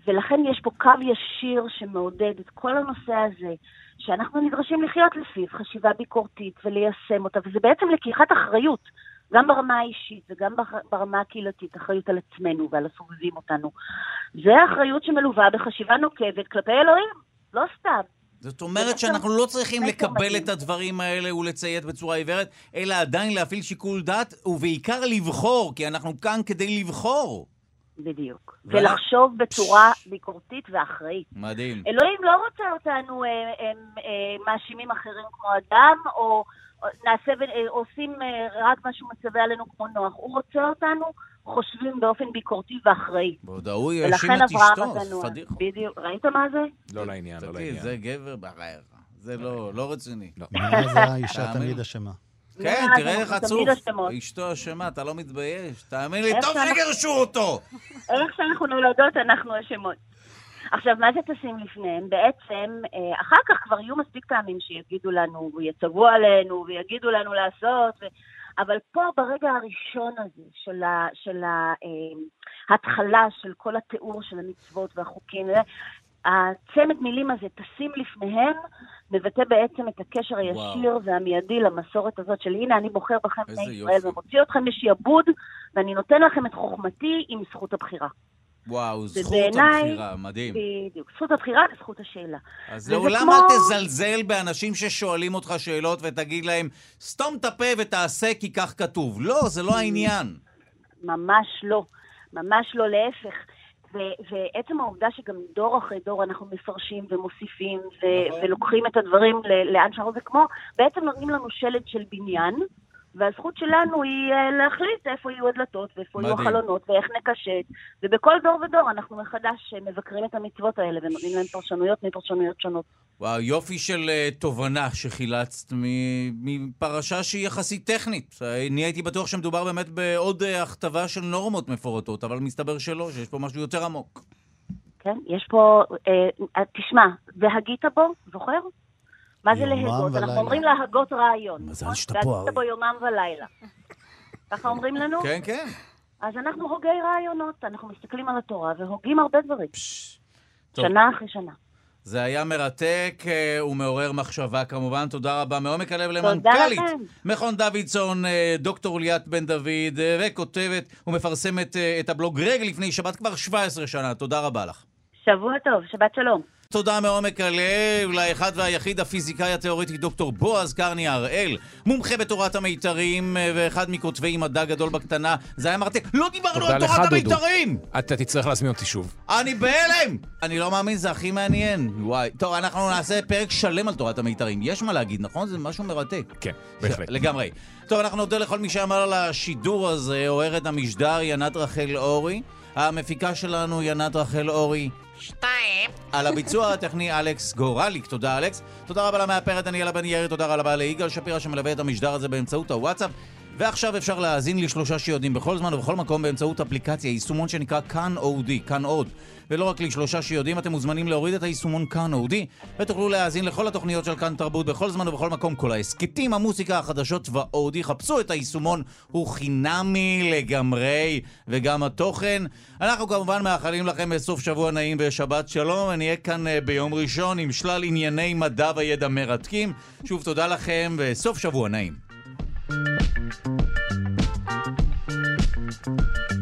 ולכן יש פה קו ישיר שמעודד את כל הנושא הזה, שאנחנו נדרשים לחיות לפיו, חשיבה ביקורתית וליישם אותה, וזה בעצם לקיחת אחריות, גם ברמה האישית וגם ברמה הקהילתית, אחריות על עצמנו ועל הסובבים אותנו. זה אחריות שמלווה בחשיבה נוקבת כלפי אלוהים, לא סתם. זאת אומרת שאנחנו לא צריכים לקבל. את הדברים האלה ולציית בצורה עיוורת, אלא עדיין להפעיל שיקול דעת, ובעיקר לבחור, כי אנחנו כאן כדי לבחור. בדיוק. ו- ולחשוב בצורה ביקורתית ואחראית. מדהים. אלוהים לא רוצה אותנו אה, אה, אה, מאשימים אחרים כמו אדם, או נעשה אה, עושים אה, רק מה שהוא מצווה עלינו כמו נוח. הוא רוצה אותנו חושבים באופן ביקורתי ואחראי. ועוד ההוא האשים ולכן את אברהם אשתו, הגנוע. פדיחה. בדיוק. ראית מה זה? לא לעניין, לא לעניין. זה גבר בחייך. זה לא לא רציני. מאז האישה תמיד. אשמה. כן, תראה איך עצוב. אשתו אשמה, אתה לא מתבייש. תאמין לי, טוב שגירשו אותו! איך שאנחנו נולדות, אנחנו אשמות. עכשיו, מה זה תשים לפניהם? בעצם, אה, אחר כך כבר יהיו מספיק פעמים שיגידו לנו, ויצוו עלינו, ויגידו לנו לעשות, ו... אבל פה, ברגע הראשון הזה, של, ה, של אה, ההתחלה של כל התיאור של המצוות והחוקים, אה, הצמד מילים הזה, תשים לפניהם, מבטא בעצם את הקשר הישיר וואו. והמיידי למסורת הזאת של הנה, אני בוחר בכם בני ישראל. ומוציא אתכם משעבוד, ואני נותן לכם את חוכמתי עם זכות הבחירה. וואו, זכות ובעיניי- הבחירה, מדהים. בדיוק. זכות הבחירה וזכות השאלה. אז לעולם כמו- אל תזלזל באנשים ששואלים אותך שאלות ותגיד להם, סתום את הפה ותעשה כי כך כתוב. לא, זה לא העניין. ממש לא. ממש לא, להפך. ו- ועצם העובדה שגם דור אחרי דור אנחנו מפרשים ומוסיפים ו- נכון. ולוקחים את הדברים ל- לאן שאנחנו, זה כמו, בעצם נותנים לנו שלד של בניין, והזכות שלנו היא אה, להחליט איפה יהיו הדלתות ואיפה יהיו מדהים. החלונות ואיך נקשט. ובכל דור ודור אנחנו מחדש אה, מבקרים את המצוות האלה ונותנים להם פרשנויות מפרשנויות שונות. וואו, יופי של uh, תובנה שחילצת מפרשה שהיא יחסית טכנית. אני הייתי בטוח שמדובר באמת בעוד uh, הכתבה של נורמות מפורטות, אבל מסתבר שלא, שיש פה משהו יותר עמוק. כן? יש פה, אה, תשמע, והגית בו, זוכר? מה זה להגות? ולילה. אנחנו אומרים להגות רעיון. מזל נכון? שאתה פה, והגית בו יומם ולילה. ככה אומרים לנו? כן, כן. אז אנחנו הוגי רעיונות, אנחנו מסתכלים על התורה והוגים הרבה דברים. שנה אחרי שנה. זה היה מרתק אה, ומעורר מחשבה כמובן. תודה רבה מעומק הלב למנכ"לית. מכון דוידסון, אה, דוקטור ליאת בן דוד, אה, וכותבת ומפרסמת את הבלוג רגע לפני שבת כבר 17 שנה. תודה רבה לך. שבוע טוב, שבת שלום. תודה מעומק הלב לאחד והיחיד הפיזיקאי התיאורטי דוקטור בועז קרני הראל, מומחה בתורת המיתרים אה, ואחד מכותבי מדע גדול בקטנה. זה היה מרתק. לא דיברנו על תורת. המיתרים! אתה תצטרך להזמין אותי שוב. אני בהלם! אני לא מאמין, זה הכי מעניין. וואי. טוב, אנחנו נעשה פרק שלם על תורת המיתרים. יש מה להגיד, נכון? זה משהו מרתק. כן, בהחלט. לגמרי. טוב, אנחנו נודה לכל מי שאמר על השידור הזה, עוררת המשדר ינת רחל אורי. המפיקה שלנו ינת רחל אורי. שתיים. על הביצוע הטכני אלכס גורליק, תודה אלכס. תודה רבה למאפרת דניאלה בן ירי, תודה רבה ליגאל שפירא שמלווה את המשדר הזה באמצעות הוואטסאפ. ועכשיו אפשר להאזין לשלושה שיודעים בכל זמן ובכל מקום באמצעות אפליקציה, יישומון שנקרא כאן אודי, כאן עוד. ולא רק לשלושה שיודעים, אתם מוזמנים להוריד את היישומון כאן אודי, ותוכלו להאזין לכל התוכניות של כאן תרבות בכל זמן ובכל מקום, כל ההסכתים, המוסיקה, החדשות והאודי. חפשו את היישומון, הוא חינמי לגמרי, וגם התוכן. אנחנו כמובן מאחלים לכם סוף שבוע נעים ושבת שלום, ונהיה כאן אה, ביום ראשון עם שלל ענייני מדע וידע מרתקים. שוב תודה לכם, וסוף שבוע נעים. thank you